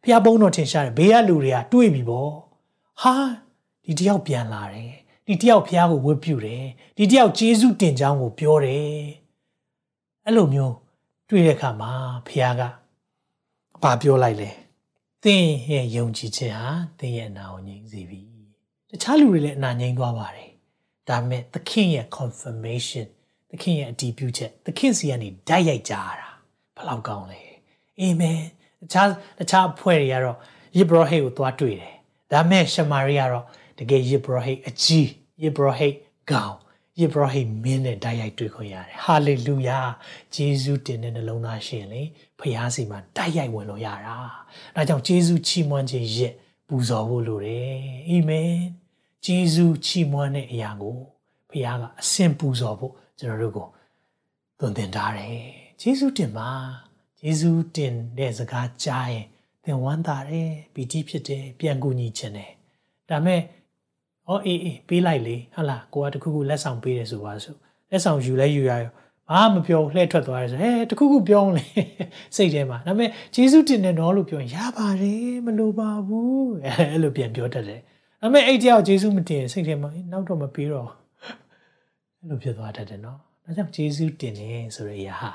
ဖခင်ဘုန်းတော်ထင်ရှားတယ်ဘေးကလူတွေကတွေးပြီပေါ့ဟာဒီတယောက်ပြန်လာတယ်ဒီတယောက်ဖခင်ကိုဝတ်ပြုတယ်ဒီတယောက်ဂျေဇုတင်ကြောင်းကိုပြောတယ်အဲ့လိုမျိုးတွေ့တဲ့အခါမှာဖခင်ကဘာပြောလိုက်လဲသင်ရဲ့ယုံကြည်ခြင်းဟာသင်ရဲ့အနာကိုငြိမ်းစေပြီတခြားလူတွေလည်းအနာငြိမ်းသွားပါတယ်ဒါပေမဲ့သခင်ရဲ့ confirmation သခင်ရဲ့အတည်ပြုချက်သခင်စီကနေဓာတ်ရိုက်ကြရတာဘယ်လောက်ကောင်းလဲအာမင်တခြားတခြားအဖွဲ့တွေကတော့ယေဘရဟိတ်ကိုသွားတွေ့တယ်ဒါပေမဲ့ရှမာရိကတော့တကယ်ယေဘရဟိတ်အကြီးယေဘရဟိတ်ကောင်းယေဘရဟိတ်မင်းနဲ့ဓာတ်ရိုက်တွေ့ခွင့်ရတယ်ဟာလေလုယာဂျေဇုတင်တဲ့နှလုံးသားရှင်လေဖခင်စီမှာဓာတ်ရိုက်ဝင်လို့ရတာဒါကြောင့်ဂျေဇုချီးမွမ်းခြင်းရက်ပူဇော်ဖို့လိုတယ်အာမင်ဂျေဇုချီးမွမ်းတဲ့အရာကိုဖခင်ကအစင်ပူဇော်ဖို့ ကျွန်တော်တို့ကိုသွန်သင်ထားတယ်ဂျေဇုတင်ပါဂျေဇုတင်တဲ့စကားကြားရင်သင်ဝမ်းသာတယ်ပီတိဖြစ်တယ်ပြန်ကူညီခြင်းတယ်ဒါမဲ့ဟောအေးအေးပေးလိုက်လေဟုတ်လားကိုကတခုခုလက်ဆောင်ပေးတယ်ဆိုပါဆိုလက်ဆောင်ယူလဲယူရရောဘာမပြောလှည့်ထွက်သွားရဲဆိုဟဲတခုခုပြောလေစိတ်ထဲမှာဒါပေမဲ့ဂျေဇုတင်တယ်နော်လို့ပြောရင်ရပါတယ်မလိုပါဘူးအဲ့လိုပြန်ပြောတတ်တယ်ဒါပေမဲ့အဲ့တယောက်ဂျေဇုမတင်စိတ်ထဲမှာနောက်တော့မပေးတော့ အဲ့လိုဖြစ်သွားတတ်တယ်နော်ဒါကြောင့်ဂျေဇုတင်တယ်ဆိုရရဟာ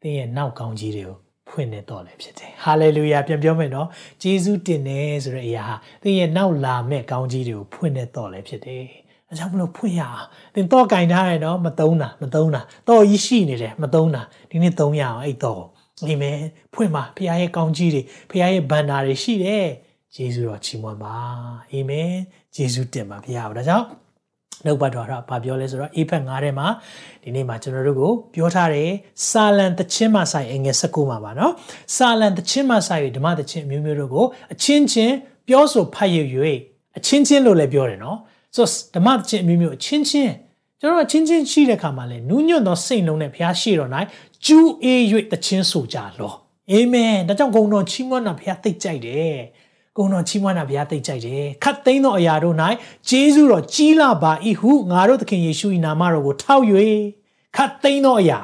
သင်ရဲ့နောက်ကောင်းကြီးတွေကိုဖွင့်နေတော့လည်းဖြစ်တယ်ဟာလေလုယာပြန်ပြောမယ်နော်ဂျေဇုတင်တယ်ဆိုတဲ့အရာဟာသင်ရဲ့နောက်လာမဲ့ကောင်းကြီးတွေကိုဖွင့်နေတော့လည်းဖြစ်တယ်အဲကြောင့်မလို့ဖွင့်ရအောင်သင်တော့ကင်ထားတယ်နော်မသုံးတာမသုံးတာတော့ကြီးရှိနေတယ်မသုံးတာဒီနေ့သုံးရအောင်အဲ့တော့အာမင်ဖွင့်ပါဖခင်ရဲ့ကောင်းကြီးတွေဖခင်ရဲ့ဘန္နာတွေရှိတယ်ဂျေဇုတော်ချီးမွမ်းပါအာမင်ဂျေဇုတင်ပါဖခင်ဒါကြောင့် နှုတ်ပတ်တော်တာဘာပြောလဲဆိုတော့အေဖက်9ထဲမှာဒီနေ့မှာကျွန်တော်တို့ကိုပြောထားတယ်စာလံတချင်းမှဆိုင်အငယ်19မှာပါเนาะစာလံတချင်းမှဆိုင်ဓမ္မတချင်းအမျိုးမျိုးတို့ကိုအချင်းချင်းပြောဆိုဖတ်ရ၍အချင်းချင်းလို့လည်းပြောတယ်เนาะဆိုဓမ္မတချင်းအမျိုးမျိုးအချင်းချင်းကျွန်တော်အချင်းချင်းရှိတဲ့ခါမှာလဲနူးညွတ်သောစိတ်လုံးနဲ့ဘုရားရှိတော်၌ကျူးအေး၍တချင်းဆိုကြလောအာမင်ဒါကြောင့်ဂုဏ်တော်ချီးမွမ်းတာဘုရားသိကြိုက်တယ် ဂုဏ်တော်ချီးမွမ်းတာဘုရားသိကြိုက်တယ်ခတ်သိမ်းသောအရာတို့၌ဂျေဇုတော်ကြီးလာပါ၏ဟုငါတို့သခင်ယေရှု၏နာမတော်ကိုထောက်၍ခတ်သိမ်းသောအရာ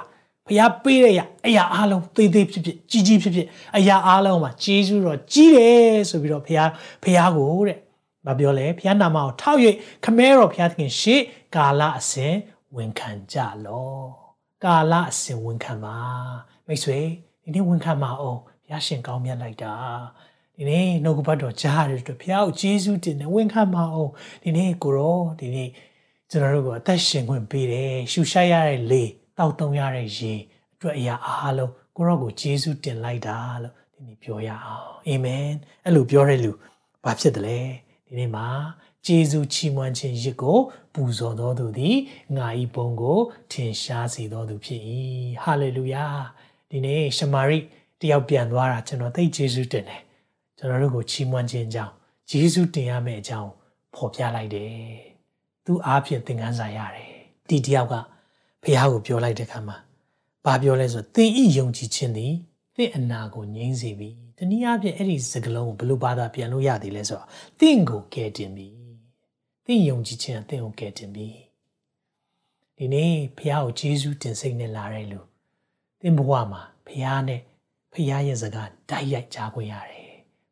ဘုရားပေးတဲ့အရာအရာအားလုံးသေးသေးဖြစ်ဖြစ်ကြီးကြီးဖြစ်ဖြစ်အရာအားလုံးမှာဂျေဇုတော်ကြီးတယ်ဆိုပြီးတော့ဘုရားဘုရားကိုတဲ့မပြောလဲဘုရားနာမကိုထောက်၍ခမဲတော်ဘုရားသခင်ရှေ့ကာလအစဉ်ဝန်ခံကြလောကာလအစဉ်ဝန်ခံပါမိတ်ဆွေဒီနေ့ဝန်ခံပါအောင်ဘုရားရှင်ကောင်းမြတ်လိုက်တာ ဒီနေ့နှုတ်ကပတ်တော်ကြားရတဲ့အတွက်ဘုရားကိုကျေးဇူးတင်တယ်ဝန်ခံပါအောင်ဒီနေ့ကိုရောဒီနေ့ကျွန်တော်တို့ကိုအသက်ရှင်ခွင့်ပေးတယ်ရှူရှိုက်ရတဲ့လေတောက်တုံရတဲ့ရေအတွက်အရာအားလုံးကိုရောကိုကျေးဇူးတင်လိုက်တာလို့ဒီနေ့ပြောရအောင်အာမင်အဲ့လိုပြောတဲ့လူဘာဖြစ်တယ်လဲဒီနေ့မှာကျေးဇူးချီးမွမ်းခြင်းရစ်ကို ပူဇော်တော်သူသည်ငါဤဘုံကို ထင်ရှားစေတော်သူဖြစ်၏ဟာလေလုယာဒီနေ့ရှမာရိတယောက်ပြန်သွားတာကျွန်တော်သိကျေးဇူးတင်တယ် ကျွန်တော်တို့ကိုချီးမွမ်းခြင်းအကြောင်းယေရှုတင်ရမယ့်အကြောင်းဖော်ပြလိုက်တယ်။သူအားဖြင့်သင်ခန်းစာရတယ်။ဒီတယောက်ကဖះကိုပြောလိုက်တဲ့အခါမှာဘာပြောလဲဆိုသင်ဤယုံကြည်ခြင်းသည်သင်အနာကိုငြိမ်းစေပြီ။တနည်းအားဖြင့်အဲ့ဒီစကားလုံးကိုဘယ်လိုဘာသာပြန်လို့ရသည်လဲဆိုတော့သင်ကိုကယ်တင်ပြီ။သင်ယုံကြည်ခြင်းကသင်ကိုကယ်တင်ပြီ။ဒီနေ့ဖះကိုယေရှုတင်စိတ်နဲ့လာတဲ့လူသင်ဘဝမှာဖះနဲ့ဖះရဲ့စကားတိုက်ရိုက်ကြားခွင့်ရတယ်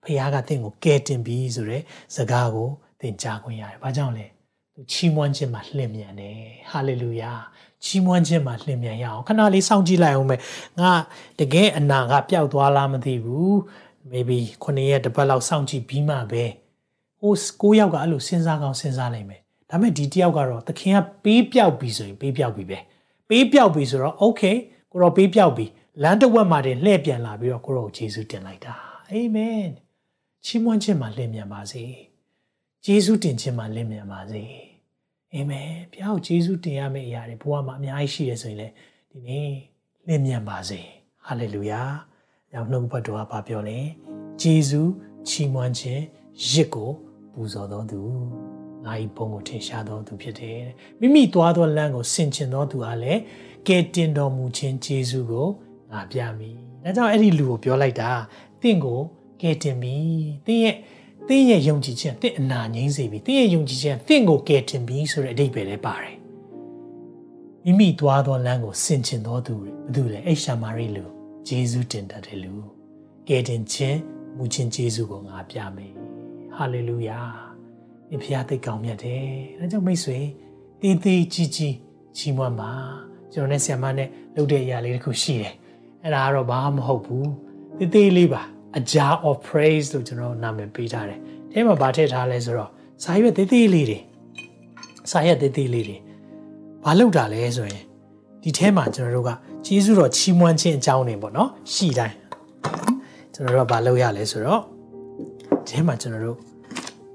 ဖခင်ကတင့်ကိုကယ်တင်ပြီဆိုတဲ့စကားကိုသင်ကြားခွင့်ရတယ်။ဘာကြောင့်လဲ။သူချီးမွမ်းခြင်းမှာလျင်မြန်တယ်။ဟာလေလုယာ။ချီးမွမ်းခြင်းမှာလျင်မြန်ရအောင်ခဏလေးစောင့်ကြည့်လိုက်အောင်မယ်။ငါတကယ်အနာကပျောက်သွားလားမသိဘူး။ maybe ခုနှစ်ရက်တစ်ပတ်လောက်စောင့်ကြည့်ပြီးမှပဲ။ဟိုကိုယောက်ကအဲ့လိုစဉ်းစားကောင်းစဉ်းစားနိုင်မယ်။ဒါပေမဲ့ဒီတယောက်ကတော့သခင်ကပေးပြောက်ပြီဆိုရင်ပေးပြောက်ပြီပဲ။ပေးပြောက်ပြီဆိုတော့ okay ကိုတော့ပေးပြောက်ပြီ။လမ်းတစ်ဝက်မှာတင်လှည့်ပြန်လာပြီးတော့ကိုရောကိုယေရှုတင်လိုက်တာ။အာမင်။ ချီးမွမ်းခြင်းမှာလင့်မြန်ပါစေ။ယေရှုတင်ခြင်းမှာလင့်မြန်ပါစေ။အာမင်။ဘုရားကိုယေရှုတင်ရမယ့်အရာတွေဘဝမှာအများကြီးရှိရဆိုရင်လေဒီနေ့လင့်မြန်ပါစေ။ဟာလေလုယာ။နောက်နှုတ်ဘတ်တော်ကပြောလဲ။ယေရှုချီးမွမ်းခြင်းရစ်ကိုပူဇော်တော်သူငါ၏ဘုံကိုထင်ရှားတော်သူဖြစ်တယ်။မိမိသွားသောလမ်းကိုဆင်ခြင်တော်သူအားလည်းကဲတင်တော်မူခြင်းယေရှုကိုငါပြမည်။ဒါကြောင့်အဲ့ဒီလူကိုပြောလိုက်တာတင့်ကို ကယ်တင်ပြီ။သင်ရဲ့သင်ရဲ့ယုံကြည်ခြင်းသင်အနာငြိမ်းစေပြီ။သင်ရဲ့ယုံကြည်ခြင်းသင်ကိုကယ်တင်ပြီဆိုတဲ့အဓိပ္ပာယ်လည်းပါတယ်။မိမိသွားသောလမ်းကိုဆင်ခြင်တော်သူဘယ်သူလဲအိရှာမာရိလူဂျေဇုတင်တတ်တယ်လူကယ်တင်ခြင်းမူခြင်းဂျေဇုကိုငါပြမယ်။ဟာလေလုယာ။ဒီဖခင်သိကောင်းမြတ်တယ်။ဒါကြောင့်မိတ်ဆွေတည်တည်ကြီးကြီးချီးမွမ်းပါ။ကျွန်တော်နဲ့ဆ iam နဲ့လုပ်တဲ့အရာလေးတစ်ခုရှိတယ်။အဲ့ဒါကတော့ဘာမှမဟုတ်ဘူး။တည်တည်လေးပါ a jar of praise လို့ကျွန်တော်နာမည်ပေးထားတယ်။အဲမှာဗာထည့်ထားလဲဆိုတော့စာရွက်သေးသေးလေးတွေစာရွက်သေးသေးလေးတွေဘာလုပ်တာလဲဆိုရင်ဒီထဲမှာကျွန်တော်တို့ကကျေးဇူးတော်ချီးမွမ်းခြင်းအကြောင်းတွေပေါ့နော်ရှိတိုင်းကျွန်တော်တို့ကဘာလုပ်ရလဲဆိုတော့ဒီထဲမှာကျွန်တော်တို့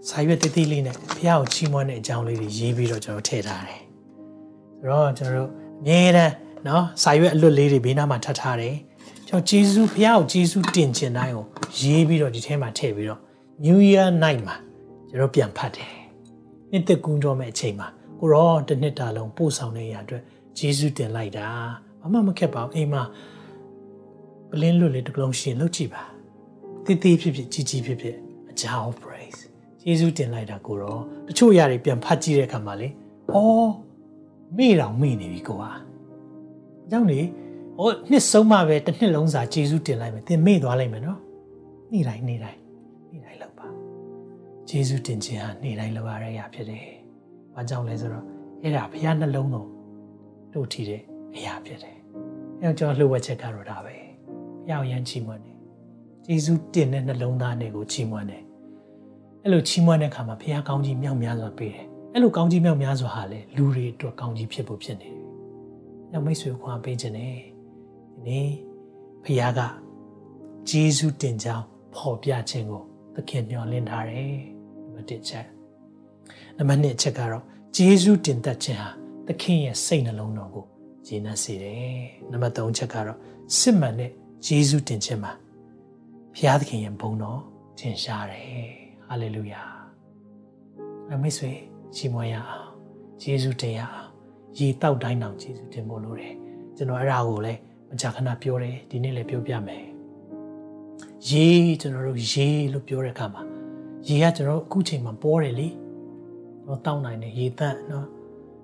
စာရွက်သေးသေးလေးနဲ့ဘုရားကိုချီးမွမ်းတဲ့အကြောင်းလေးတွေရေးပြီးတော့ကျွန်တော်ထည့်ထားတယ်။ဆိုတော့ကျွန်တော်တို့အမြဲတမ်းနော်စာရွက်အလွတ်လေးတွေဘေးနားမှာထပ်ထားတယ် ကျွန်တော်ဂျေဇုဘုရားကိုဂျေဇုတင်ခြင်းတိုင်းကိုရေးပြီးတော့ဒီထဲမှာထည့်ပြီးတော့ New Year night မှာကျွန်တော်ပြန်ဖတ်တယ်။နှစ်သက်ကူးတော့မဲ့အချိန်မှာကိုရောတစ်နှစ်တာလုံးပို့ဆောင်တဲ့အရာအတွက်ဂျေဇုတင်လိုက်တာဘာမှမခက်ပါဘူးအိမ်မှာပလင်းလွတ်လေးတစ်ကလုံးရှင်လုပ်ကြည့်ပါ။တည်တည်ဖြစ်ဖြစ်ကြီးကြီးဖြစ်ဖြစ်အကြောင်း praise ဂျေဇုတင်လိုက်တာကိုရောတချို့အရာတွေပြန်ဖတ်ကြည့်တဲ့အခါမှာလေအော်မေ့တော့မေ့နေပြီကိုဟာ။အကြောင်းလေ ဟိုနှစ်ဆုံးမှပဲတစ်နှစ်လုံးစာဂျေဇုတင်လိုက်မယ်သင်မေ့သွားလိုက်မယ်နော်နေ့တိုင်းနေ့တိုင်းနေ့တိုင်းလောက်ပါဂျေဇုတင်ခြင်းဟာနေ့တိုင်းလောက်ရတဲ့အရာဖြစ်တယ်။ဘာကြောင့်လဲဆိုတော့အဲ့ဒါဘုရားနှလုံးတော်တို့ထီတဲ့အရာဖြစ်တယ်။အဲကြောင့်လှုပ်ဝက်ချက်ကတော့ဒါပဲ။ဘုရားရန်ချီးမွမ်းတယ်။ဂျေဇုတင်တဲ့နှလုံးသားနဲ့ကိုချီးမွမ်းတယ်။အဲ့လိုချီးမွမ်းတဲ့အခါမှာဘုရားကောင်းကြီးမြောက်များစွာပေးတယ်။အဲ့လိုကောင်းကြီးမြောက်များစွာဟာလေလူတွေအတွက်ကောင်းကြီးဖြစ်ဖို့ဖြစ်နေတယ်။နောက်မိတ်ဆွေခွာပေးခြင်းနဲ့ ဒီနေ့ဖခင်ကဂျေဇုတင်ကြောင်းဖော်ပြခြင်းကိုသခင်မျှော်လင့်ထားတယ်နံပါတ်1ချက်နံပါတ်2ချက်ကတော့ဂျေဇုတင်သက်ခြင်းဟာသခင်ရဲ့စိတ်နှလုံးတော်ကိုဂျေနပ်စေတယ်နံပါတ်3ချက်ကတော့စစ်မှန်တဲ့ဂျေဇုတင်ခြင်းမှာဘုရားသခင်ရဲ့ဘုန်းတော်ထင်ရှားတယ်ဟာလေလုယာအမိတ်ဆွေချီးမွမ်းရအောင်ဂျေဇုတင်ရအောင်ရေတောက်တိုင်းအောင်ဂျေဇုတင်ဖို့လိုတယ်ကျွန်တော်အဲ့ဒါကိုလည်း မကြာခဏပြောတယ်ဒီနေ့လည်းပြောပြမယ်ရေးကျွန်တော်တို့ရေးလို့ပြောတဲ့အခါမှာရေကကျွန်တော်အခုချိန်မှာပေါ်တယ်လေတော့တောင်းနိုင်တယ်ရေတန့်နော်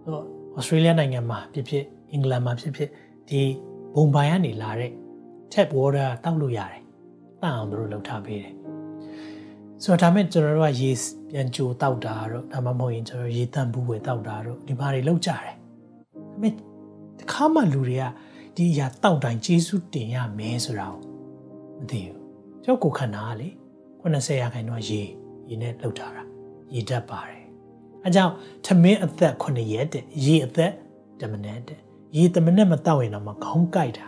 တော့ဩစတြေးလျနိုင်ငံမှာဖြစ်ဖြစ်အင်္ဂလန်မှာဖြစ်ဖြစ်ဒီဘုံပိုင်ကနေလာတဲ့ tap water တောက်လို့ရတယ်တန့်အောင်တို့လုပ်ထားပေးတယ်ဆိုတော့ဒါမဲ့ကျွန်တော်တို့ကရေပြန်ကြိုတောက်တာတော့ဒါမှမဟုတ်ရင်ကျွန်တော်ရေတန့်ဘူးဝယ်တောက်တာတော့ဒီမှာတွေလောက်ကြတယ်ဒါမဲ့တခါမှလူတွေက ဒီအရာတောက်တိုင်းကျေးဇူးတင်ရမယ်ဆိုတာကိုမသိဘူးကျောက်ကိုခန္ဓာကလေ80ရာခိုင်နှုန်းရေရေနဲ့လှုပ်ထားတာရေဓာတ်ပါတယ်အဲကြောင့်ထမင်းအသက်9ရက်တဲ့ရေအသက်10မိနစ်တဲ့ရေ10မိနစ်မတောက်ရင်တော့မခေါင်းကိုက်တာ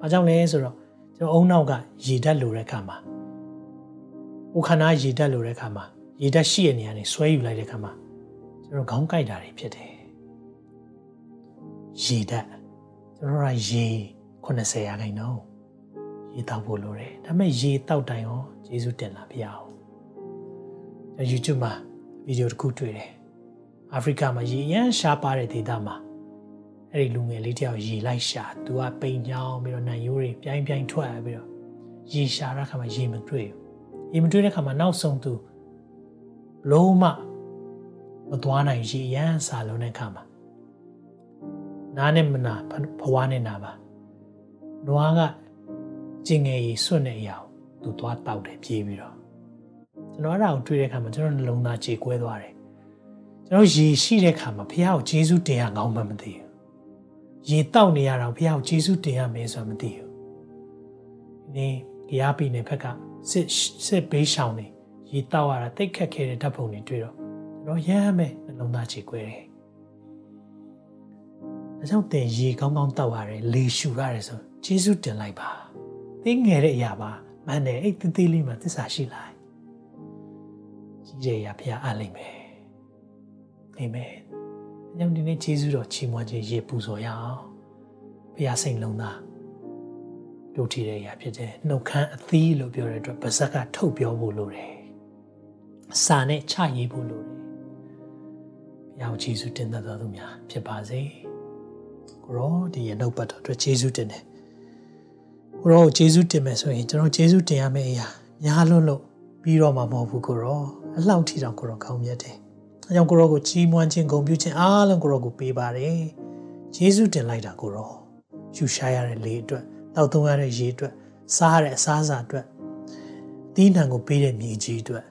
ဘာကြောင့်လဲဆိုတော့ကျွန်တော်အုံနောက်ကရေဓာတ်လိုတဲ့ခါမှာဟိုခန္ဓာရေဓာတ်လိုတဲ့ခါမှာရေဓာတ်ရှိတဲ့နေရာနေဆွဲယူလိုက်တဲ့ခါမှာကျွန်တော်ခေါင်းကိုက်တာတွေဖြစ်တယ်ရေဓာတ် ကျွန်တော်ကရေ80ရာခိုင်နှုန်းရေတောက်ဖို့လိုတယ်ဒါပေမဲ့ရေတောက်တိုင်းရောယေရှုတင်လာပြအောင်ကျွန်တော် YouTube မှာဗီဒီယိုတစ်ခုတွေ့တယ်အာဖရိကမှာရေအရန်ရှားပါတဲ့ဒေသမှာအဲ့ဒီလူငယ်လေးတယောက်ရေလိုက်ရှာသူကပိန်ချောင်းပြီးတော့နံရိုးတွေပြိုင်ပြိုင်ထွက်ပြီးတော့ရေရှာတဲ့ခါမှာရေမတွေ့ဘူးရေမတွေ့တဲ့ခါမှာနောက်ဆုံးသူလုံးမမသွားနိုင်ရေအရန်စာလုံးတဲ့ခါမှာ နားနဲ့မနာဘဝနဲ့နာပါနွားကကျင်ငယ်ကြီးစွန့်တဲ့အရာကိုသူသွားတောက်တယ်ပြေးပြီးတော့ကျွန်တော်အဲ့ဒါကိုတွေ့တဲ့အခါမှာကျွန်တော်နှလုံးသားကြေကွဲသွားတယ်ကျွန်တော်ရေရှိတဲ့အခါမှာဘုရားကိုယေရှုတင်ရကောင်းမှမသိဘူးရေတောက်နေရတော့ဘုရားကိုယေရှုတင်ရမယ်ဆိုတာမသိဘူးဒီကြားပြီနေဘက်ကစစ်စစ်ဘေးရှောင်နေရေတောက်ရတာတိတ်ခက်ခဲတဲ့ဓာတ်ပုံတွေတွေ့တော့ကျွန်တော်ရမ်းမယ်နှလုံးသားကြေကွဲတယ် ဒါကြောင့်တင်ရေကောင်းကောင်းတောက်ရတယ်လေရှူရတယ်ဆိုယေရှုတင်လိုက်ပါသိငယ်တဲ့အရာပါမှန်တယ်အဲ့တသေးလေးမှာသစ္စာရှိလိုက်ကြီးတဲ့အရာဘုရားအားလိမ့်မယ်အာမင်အကြောင်းဒီနေ့ယေရှုတော်ချီးမွမ်းခြင်းရေပူဇော်ရအောင်ဘုရားစိတ်လုံးသားတို့ထီတဲ့အရာဖြစ်တယ်နှုတ်ခမ်းအသီးလို့ပြောတဲ့အတွက်ပါဇက်ကထုတ်ပြောဖို့လိုတယ်စာနဲ့ချရေးဖို့လိုတယ်ဘုရားယေရှုတင်တော်သူများဖြစ်ပါစေ ကိုရောဒီရနှုတ်ပတ်တော်အတွက်ယေရှုတင်တယ်ကိုရောဂျေဇုတင်မယ်ဆိုရင်ကျွန်တော်ဂျေဇုတင်ရမယ့်အရာများလွန်းလို့ပြီးတော့မှမဟုတ်ဘူးကိုရောအလောက်ထီတောင်ကိုရောကောင်းမြတ်တယ်။အဲကြောင့်ကိုရောကိုကြီးမွမ်းခြင်းဂုဏ်ပြုခြင်းအားလုံးကိုရောကိုပေးပါတယ်။ဂျေဇုတင်လိုက်တာကိုရောယူရှားရတဲ့လေအတွက်တောက်သုံးရတဲ့ရေအတွက်စားရတဲ့အစားအစာအတွက်တီးနှံကိုပေးတဲ့မြေကြီးအတွက်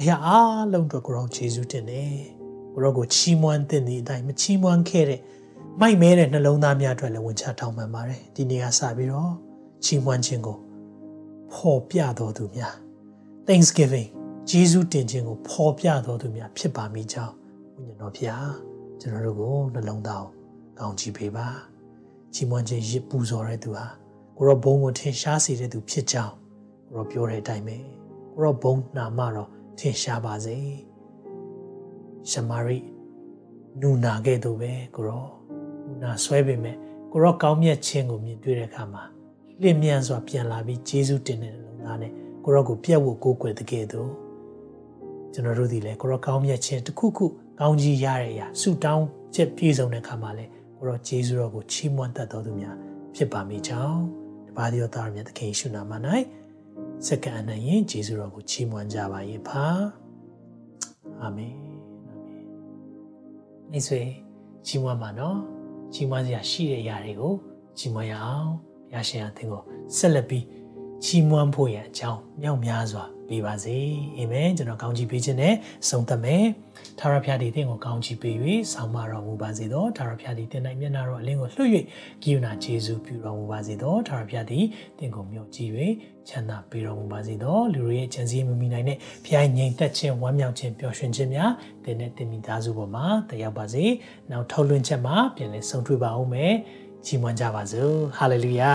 အရာအားလုံးအတွက်ကိုရောဂျေဇုတင်တယ်။ကိုရောကိုချီးမွမ်းတဲ့ဒီအတိုင်းမချီးမွမ်းခဲ့တဲ့ မိုက်မဲတဲ့နှလုံးသားများအတွက်လည်းဝင်ချထောင်းပန်ပါတယ်။ဒီနေ့ကစပြီးတော့ချီးမွမ်းခြင်းကိုဖော်ပြတော်သူများ Thanksgiving ဂျေဇုတင်ခြင်းကိုဖော်ပြတော်သူများဖြစ်ပါမိကြောင်းဝိညာဉ်တော်ဖျားကျွန်တော်တို့ကိုနှလုံးသားကောင်းချီးပေးပါချီးမွမ်းခြင်းရစ်ပူဇော်တဲ့သူဟာကိုရောဘုံကိုထင်ရှားစေတဲ့သူဖြစ်ကြောင်းကိုရောပြောတဲ့အတိုင်းပဲကိုရောဘုံနာမတော့ထင်ရှားပါစေရှမာရိနူနာခဲ့သူပဲကိုရော နူနာဆွဲပေမဲ့ကိုရောကောင်းမြတ်ခြင်းကိုမြင်တွေ့တဲ့အခါမှာလင့်မြန်စွာပြန်လာပြီးဂျေဇုတင်တဲ့လုံသားနဲ့ကိုရောကိုပြတ်ဖို့ကိုးကွယ်တဲ့ကဲ့သို့ကျွန်တော်တို့ဒီလေကိုရောကောင်းမြတ်ခြင်းတစ်ခုခုကောင်းကြီးရတဲ့အရာဆုတောင်းချက်ပြည့်စုံတဲ့အခါမှာလေကိုရောဂျေဇုတော်ကိုချီးမွမ်းတတ်တော်သူများဖြစ်ပါမိကြောင်းတပါးသောသားမြတ်သခင်ရှုနာမ၌စက္ကအနံရင်ဂျေဇုတော်ကိုချီးမွမ်းကြပါ၏ပါအာမင်အာမင်မိတ်ဆွေချီးမွမ်းပါနော် ချီးမွမ်းစရာရှိတဲ့အရာတွေကိုချီးမွမ်းရအောင်ရရှင်အသင်ကိုဆက်လက်ပြီး ချီးမွမ်းဖို့ရန်အကြောင်းမြောက်များစွာပေးပါစေအာမင်ကျွန်တော်ကောင်းချီးပေးခြင်းနဲ့ဆုံးသက်မယ်ထာဝရဘုရားဒီသင်ကိုကောင်းချီးပေး၍ဆောင်းမတော်မူပါစေသောထာဝရဘုရားဒီသင်၌မျက်နာတော်အလင်းကိုလွှတ်၍ဂိယနာခြေဆုပြုတော်မူပါစေသောထာဝရဘုရားဒီသင်ကိုမြှောက်ကြည့်၍ချမ်းသာပေးတော်မူပါစေသောလူတွေရဲ့ဉာဏ်စည်းမမိနိုင်တဲ့ဘုရားငြိမ်သက်ခြင်းဝမ်းမြောက်ခြင်းပျော်ရွှင်ခြင်းများသင်နဲ့တင်မိသားစုပေါ်မှာတက်ရောက်ပါစေနောက်ထုတ်လွှင့်ချက်မှာပြန်လည်ဆုံတွေ့ပါဦးမယ်ချီးမွမ်းကြပါစို့ဟာလေလုယာ